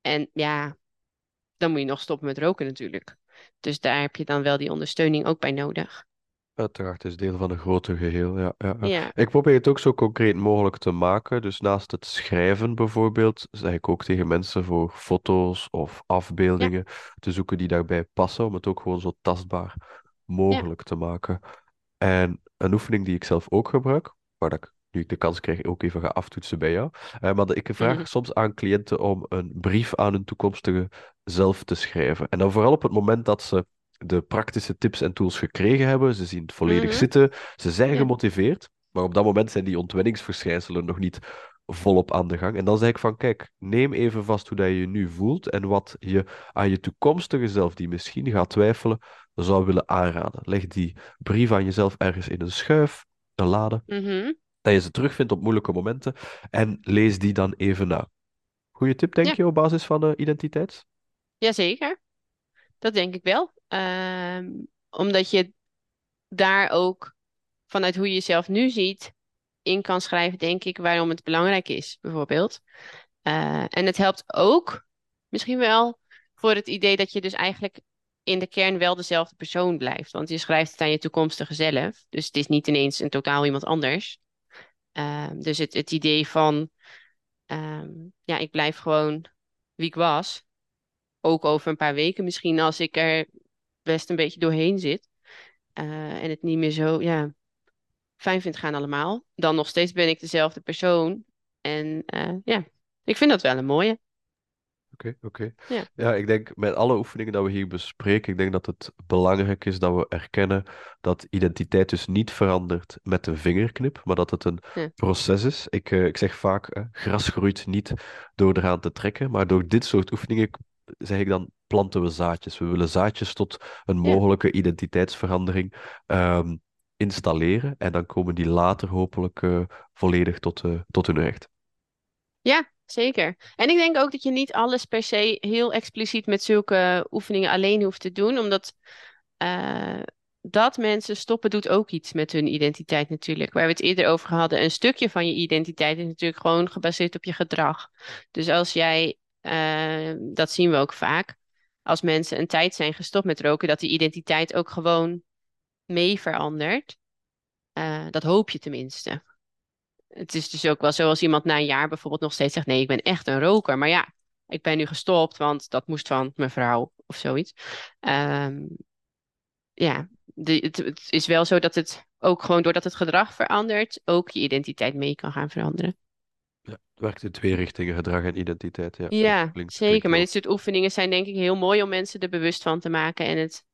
En ja, dan moet je nog stoppen met roken natuurlijk. Dus daar heb je dan wel die ondersteuning ook bij nodig. Uiteraard, is deel van een groter geheel. Ja, ja, ja. ja, Ik probeer het ook zo concreet mogelijk te maken. Dus naast het schrijven bijvoorbeeld, zeg ik ook tegen mensen voor foto's of afbeeldingen te zoeken die daarbij passen, om het ook gewoon zo tastbaar mogelijk te maken. En een oefening die ik zelf ook gebruik, waar ik nu ik de kans krijg, ook even ga aftoetsen bij jou. Uh, maar ik vraag mm -hmm. soms aan cliënten om een brief aan hun toekomstige zelf te schrijven. En dan vooral op het moment dat ze de praktische tips en tools gekregen hebben, ze zien het volledig mm -hmm. zitten, ze zijn ja. gemotiveerd, maar op dat moment zijn die ontwenningsverschijnselen nog niet volop aan de gang. En dan zeg ik van, kijk, neem even vast hoe dat je je nu voelt en wat je aan je toekomstige zelf, die misschien gaat twijfelen, zou willen aanraden. Leg die brief aan jezelf ergens in een schuif, een lade. Mm -hmm dat je ze terugvindt op moeilijke momenten. En lees die dan even na. Goeie tip, denk ja. je, op basis van uh, identiteit? Jazeker. Dat denk ik wel. Uh, omdat je daar ook vanuit hoe je jezelf nu ziet in kan schrijven, denk ik, waarom het belangrijk is, bijvoorbeeld. Uh, en het helpt ook misschien wel voor het idee dat je dus eigenlijk in de kern wel dezelfde persoon blijft. Want je schrijft het aan je toekomstige zelf. Dus het is niet ineens een totaal iemand anders. Ehm, dus het, het idee van, ehm, ja, ik blijf gewoon wie ik was. Ook over een paar weken misschien, als ik er best een beetje doorheen zit. eh, en het niet meer zo, ja, fijn vind gaan allemaal. Dan nog steeds ben ik dezelfde persoon. En eh, ja, ik vind dat wel een mooie. Oké, oké. Ja. Ja, ik denk met alle oefeningen dat we hier bespreken, ik denk dat het belangrijk is dat we erkennen dat identiteit dus niet verandert met een vingerknip, maar dat het een Ja. proces is. Ik, eh, ik zeg vaak, gras groeit niet door eraan te trekken, maar door dit soort oefeningen, zeg ik dan, planten we zaadjes. We willen zaadjes tot een Ja. mogelijke identiteitsverandering ehm, installeren en dan komen die later hopelijk eh, volledig tot, eh, tot hun recht. Ja, zeker. En ik denk ook dat je niet alles per se heel expliciet met zulke oefeningen alleen hoeft te doen, omdat eh, dat mensen stoppen doet ook iets met hun identiteit natuurlijk. Waar we het eerder over hadden, een stukje van je identiteit is natuurlijk gewoon gebaseerd op je gedrag. Dus als jij, dat zien we ook vaak, als mensen een tijd zijn gestopt met roken, dat die identiteit ook gewoon mee verandert. Eh, dat hoop je tenminste. Het is dus ook wel zo als iemand na een jaar bijvoorbeeld nog steeds zegt: Nee, ik ben echt een roker. Maar ja, ik ben nu gestopt, want dat moest van mijn vrouw of zoiets. Ehm, ja, het, het is wel zo dat het ook gewoon doordat het gedrag verandert, ook je identiteit mee kan gaan veranderen. Ja, het werkt in twee richtingen, gedrag en identiteit. Ja, Ja, klinkt, zeker. klinkt Maar dit soort oefeningen zijn denk ik heel mooi om mensen er bewust van te maken en het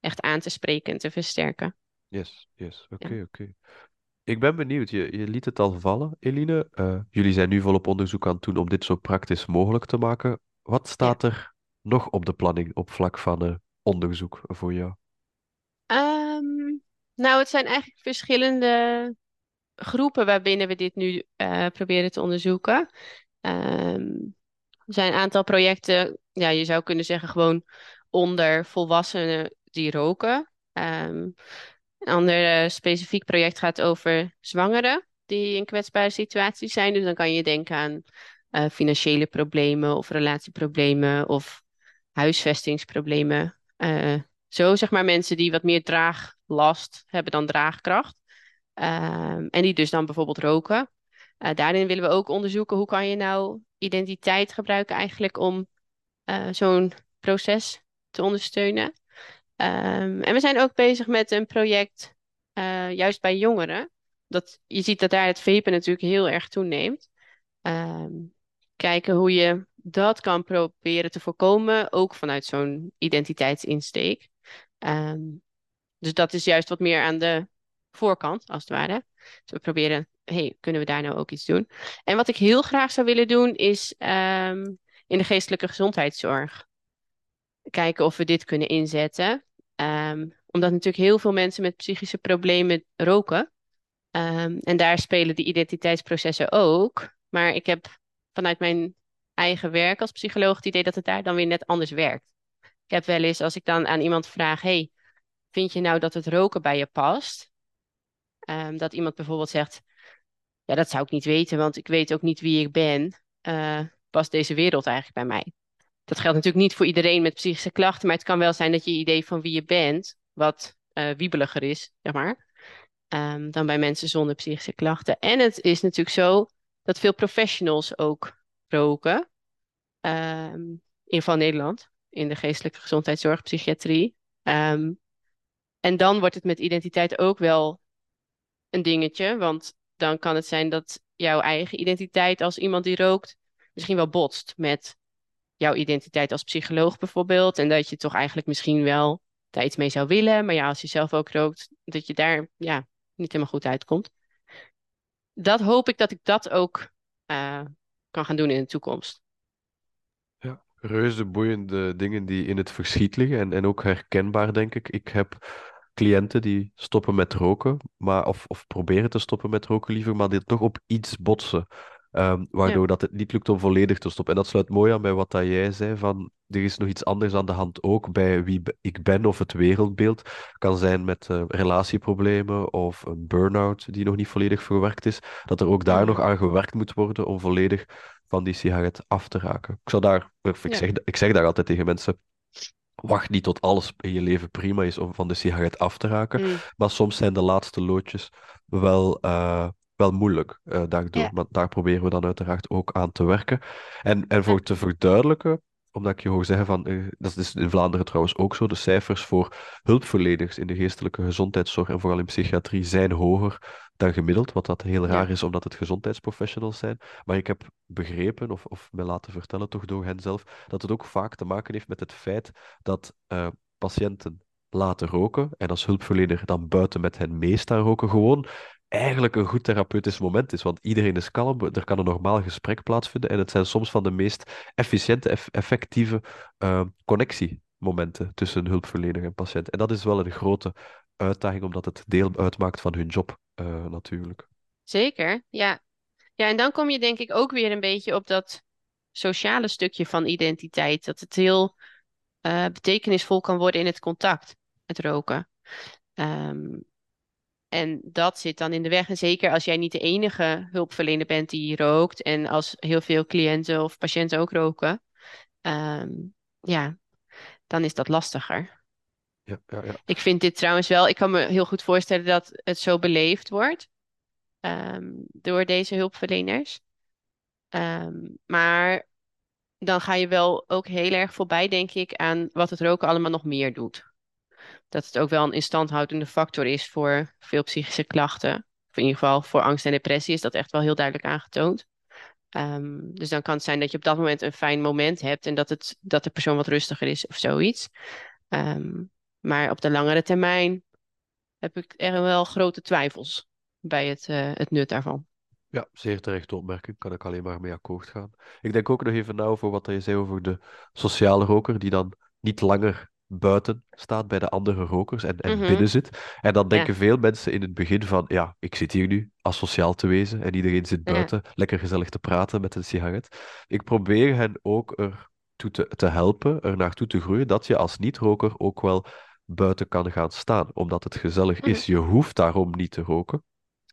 echt aan te spreken en te versterken. Yes, yes. Ja. Oké, oké. Ik ben benieuwd, je, je liet het al vallen, Eline. Eh, jullie zijn nu volop onderzoek aan het doen om dit zo praktisch mogelijk te maken. Wat staat er nog op de planning op vlak van eh, onderzoek voor jou? Ehm, nou, het zijn eigenlijk verschillende groepen waarbinnen we dit nu eh, proberen te onderzoeken. Ehm, er zijn een aantal projecten, ja, je zou kunnen zeggen gewoon onder volwassenen die roken. Ehm, een ander eh, specifiek project gaat over zwangeren die in kwetsbare situaties zijn. Dus dan kan je denken aan eh, financiële problemen of relatieproblemen of huisvestingsproblemen. Zo zeg maar mensen die wat meer draaglast hebben dan draagkracht. Ehm, en die dus dan bijvoorbeeld roken. Eh, daarin willen we ook onderzoeken hoe kan je nou identiteit gebruiken eigenlijk om eh, zo'n proces te ondersteunen. Ehm, en we zijn ook bezig met een project eh, juist bij jongeren. Dat, je ziet dat daar het vapen natuurlijk heel erg toeneemt. Ehm, kijken hoe je dat kan proberen te voorkomen, ook vanuit zo'n identiteitsinsteek. Dus dat is juist wat meer aan de voorkant, als het ware. Dus we proberen, hey, kunnen we daar nou ook iets doen? En wat ik heel graag zou willen doen, is ehm, in de geestelijke gezondheidszorg kijken of we dit kunnen inzetten. Ehm, omdat natuurlijk heel veel mensen met psychische problemen roken. Ehm, en daar spelen die identiteitsprocessen ook. Maar ik heb vanuit mijn eigen werk als psycholoog het idee dat het daar dan weer net anders werkt. Ik heb wel eens, als ik dan aan iemand vraag: hey, vind je nou dat het roken bij je past? Ehm, dat iemand bijvoorbeeld zegt: Ja, dat zou ik niet weten, want ik weet ook niet wie ik ben. Eh, past deze wereld eigenlijk bij mij? Dat geldt natuurlijk niet voor iedereen met psychische klachten, maar het kan wel zijn dat je idee van wie je bent wat eh, wiebeliger is, zeg maar, ehm, dan bij mensen zonder psychische klachten. En het is natuurlijk zo dat veel professionals ook roken, ehm, in in Nederland, in de geestelijke gezondheidszorg, psychiatrie. En dan wordt het met identiteit ook wel een dingetje, want dan kan het zijn dat jouw eigen identiteit als iemand die rookt misschien wel botst met jouw identiteit als psycholoog bijvoorbeeld. En dat je toch eigenlijk misschien wel daar iets mee zou willen. Maar ja, als je zelf ook rookt, dat je daar ja, niet helemaal goed uitkomt. Dat hoop ik dat ik dat ook eh, kan gaan doen in de toekomst. Ja, reuze boeiende dingen die in het verschiet liggen en, en ook herkenbaar, denk ik. Ik heb cliënten die stoppen met roken, maar, of, of proberen te stoppen met roken liever, maar die toch op iets botsen. Ehm, waardoor Ja. dat het niet lukt om volledig te stoppen. En dat sluit mooi aan bij wat dat jij zei, van er is nog iets anders aan de hand ook bij wie ik ben of het wereldbeeld. Kan zijn met eh, relatieproblemen of een burn-out die nog niet volledig verwerkt is. Dat er ook daar nog aan gewerkt moet worden om volledig van die sigaret af te raken. Ik zou daar, ik Ja. zeg, ik zeg daar altijd tegen mensen, wacht niet tot alles in je leven prima is om van de sigaret af te raken. Mm. Maar soms zijn de laatste loodjes wel, eh, wel moeilijk uh, daardoor. Ja. Maar daar proberen we dan uiteraard ook aan te werken. En, en voor te verduidelijken, omdat ik je hoor zeggen van, eh, dat is in Vlaanderen trouwens ook zo, de cijfers voor hulpverleners in de geestelijke gezondheidszorg en vooral in psychiatrie zijn hoger dan gemiddeld, wat dat heel raar is omdat het gezondheidsprofessionals zijn. Maar ik heb begrepen, of, of me laten vertellen toch door hen zelf, dat het ook vaak te maken heeft met het feit dat eh, patiënten laten roken en als hulpverlener dan buiten met hen mee staan roken, gewoon eigenlijk een goed therapeutisch moment is. Want iedereen is kalm, er kan een normaal gesprek plaatsvinden en het zijn soms van de meest efficiënte, eff- effectieve eh, connectiemomenten tussen hulpverlener en patiënt. En dat is wel een grote uitdaging, omdat het deel uitmaakt van hun job, eh, natuurlijk. Zeker, ja. Ja, en dan kom je denk ik ook weer een beetje op dat sociale stukje van identiteit. Dat het heel eh, betekenisvol kan worden in het contact, het roken. Ehm, en dat zit dan in de weg. En zeker als jij niet de enige hulpverlener bent die rookt. En als heel veel cliënten of patiënten ook roken. ehm, ja, dan is dat lastiger. Ja, ja, ja. Ik vind dit trouwens wel, ik kan me heel goed voorstellen dat het zo beleefd wordt ehm, door deze hulpverleners. Ehm, maar dan ga je wel ook heel erg voorbij, denk ik, aan wat het roken allemaal nog meer doet. Dat het ook wel een instandhoudende factor is voor veel psychische klachten. Of in ieder geval voor angst en depressie is dat echt wel heel duidelijk aangetoond. Ehm, dus dan kan het zijn dat je op dat moment een fijn moment hebt en dat, het, dat de persoon wat rustiger is of zoiets. Ehm, maar op de langere termijn heb ik er wel grote twijfels bij het, eh, het nut daarvan. Ja, zeer terechte opmerking. Kan ik alleen maar mee akkoord gaan. Ik denk ook nog even na over wat je zei over de sociale roker, die dan niet langer buiten staat bij de andere rokers en, en Mhm. binnen zit. En dan Ja. denken veel mensen in het begin van, ja, ik zit hier nu asociaal te wezen en iedereen zit Ja. buiten, lekker gezellig te praten met een sigaret. Ik probeer hen ook ertoe te, te helpen, er naartoe te groeien, dat je als niet-roker ook wel buiten kan gaan staan, omdat het gezellig Mhm. is. Je hoeft daarom niet te roken.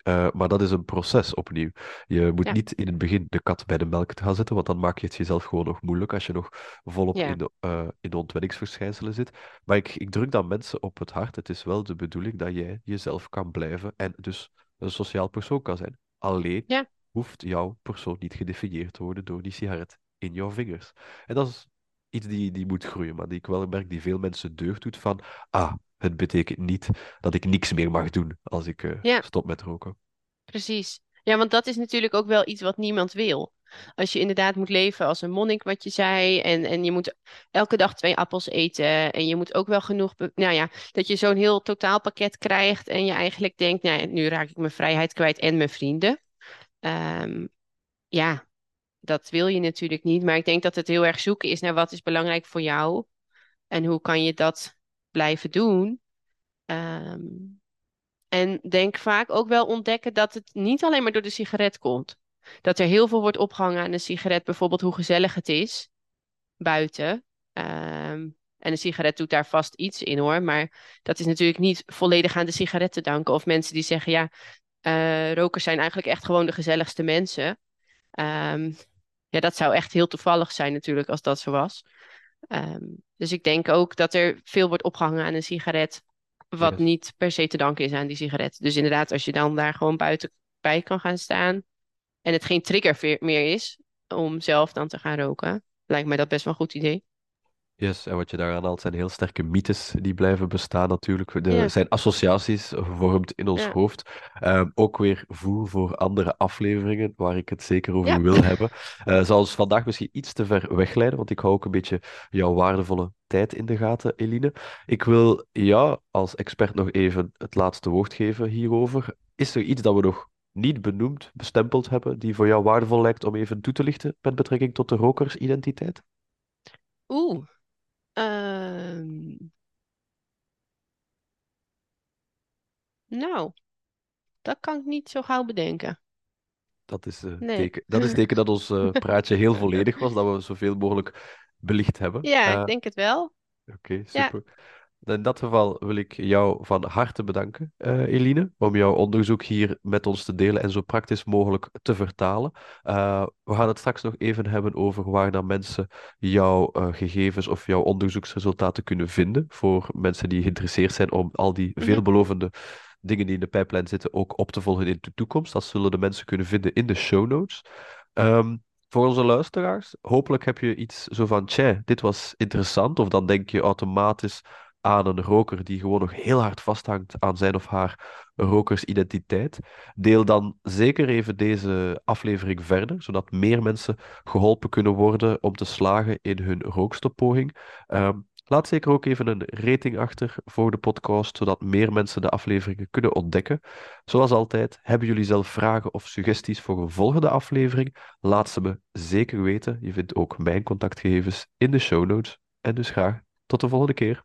Eh, maar dat is een proces opnieuw. Je moet Ja. niet in het begin de kat bij de melk te gaan zetten, want dan maak je het jezelf gewoon nog moeilijk als je nog volop Ja. in de, eh, in de ontwenningsverschijnselen zit. Maar ik, ik druk dan mensen op het hart. Het is wel de bedoeling dat jij jezelf kan blijven en dus een sociaal persoon kan zijn. Alleen Ja. hoeft jouw persoon niet gedefinieerd te worden door die sigaret in jouw vingers. En dat is iets die, die moet groeien, maar die ik wel merk die veel mensen deugd doet van, ah, het betekent niet dat ik niks meer mag doen als ik eh, Ja. stop met roken. Precies. Ja, want dat is natuurlijk ook wel iets wat niemand wil. Als je inderdaad moet leven als een monnik, wat je zei, en, en je moet elke dag twee appels eten, en je moet ook wel genoeg, nou ja, dat je zo'n heel totaalpakket krijgt en je eigenlijk denkt, nou nu raak ik mijn vrijheid kwijt en mijn vrienden. Ehm, ja, dat wil je natuurlijk niet, maar ik denk dat het heel erg zoeken is naar wat is belangrijk voor jou en hoe kan je dat blijven doen. Ehm, en denk vaak ook wel ontdekken dat het niet alleen maar door de sigaret komt. Dat er heel veel wordt opgehangen aan een sigaret, bijvoorbeeld hoe gezellig het is buiten. Ehm, en een sigaret doet daar vast iets in hoor, maar dat is natuurlijk niet volledig aan de sigaret te danken. Of mensen die zeggen, ja, eh, rokers zijn eigenlijk echt gewoon de gezelligste mensen. Ehm, ja, dat zou echt heel toevallig zijn natuurlijk als dat zo was. Ehm, dus ik denk ook dat er veel wordt opgehangen aan een sigaret, wat Yes. niet per se te danken is aan die sigaret. Dus inderdaad, als je dan daar gewoon buiten bij kan gaan staan en het geen trigger meer is om zelf dan te gaan roken, lijkt mij dat best wel een goed idee. Yes, en wat je daaraan haalt zijn heel sterke mythes die blijven bestaan natuurlijk. Er Ja. zijn associaties gevormd in ons Ja. hoofd. Ehm, ook weer voer voor andere afleveringen waar ik het zeker over Ja. wil hebben. Eh zal ons vandaag misschien iets te ver wegleiden, want ik hou ook een beetje jouw waardevolle tijd in de gaten, Eline. Ik wil jou als expert nog even het laatste woord geven hierover. Is er iets dat we nog niet benoemd, bestempeld hebben, die voor jou waardevol lijkt om even toe te lichten met betrekking tot de rokersidentiteit? Oeh. Ehm. Nou, dat kan ik niet zo gauw bedenken. Dat is, eh, Nee. teken, dat is teken dat ons eh, praatje heel volledig was, dat we zoveel mogelijk belicht hebben. Ja, Eh, ik denk het wel. Oké, Ja. super. In dat geval wil ik jou van harte bedanken, uh, Eline, om jouw onderzoek hier met ons te delen en zo praktisch mogelijk te vertalen. Uh, we gaan het straks nog even hebben over waar dan mensen jouw uh, gegevens of jouw onderzoeksresultaten kunnen vinden, voor mensen die geïnteresseerd zijn om al die mhm. veelbelovende dingen die in de pijplijn zitten ook op te volgen in de toekomst. Dat zullen de mensen kunnen vinden in de show notes. Um, voor onze luisteraars, hopelijk heb je iets zo van, tja, dit was interessant. Of dan denk je automatisch aan een roker die gewoon nog heel hard vasthangt aan zijn of haar rokersidentiteit. Deel dan zeker even deze aflevering verder, zodat meer mensen geholpen kunnen worden om te slagen in hun rookstoppoging. Um, Laat zeker ook even een rating achter voor de podcast, zodat meer mensen de afleveringen kunnen ontdekken. Zoals altijd, hebben jullie zelf vragen of suggesties voor een volgende aflevering? Laat ze me zeker weten. Je vindt ook mijn contactgegevens in de show notes. En dus graag tot de volgende keer.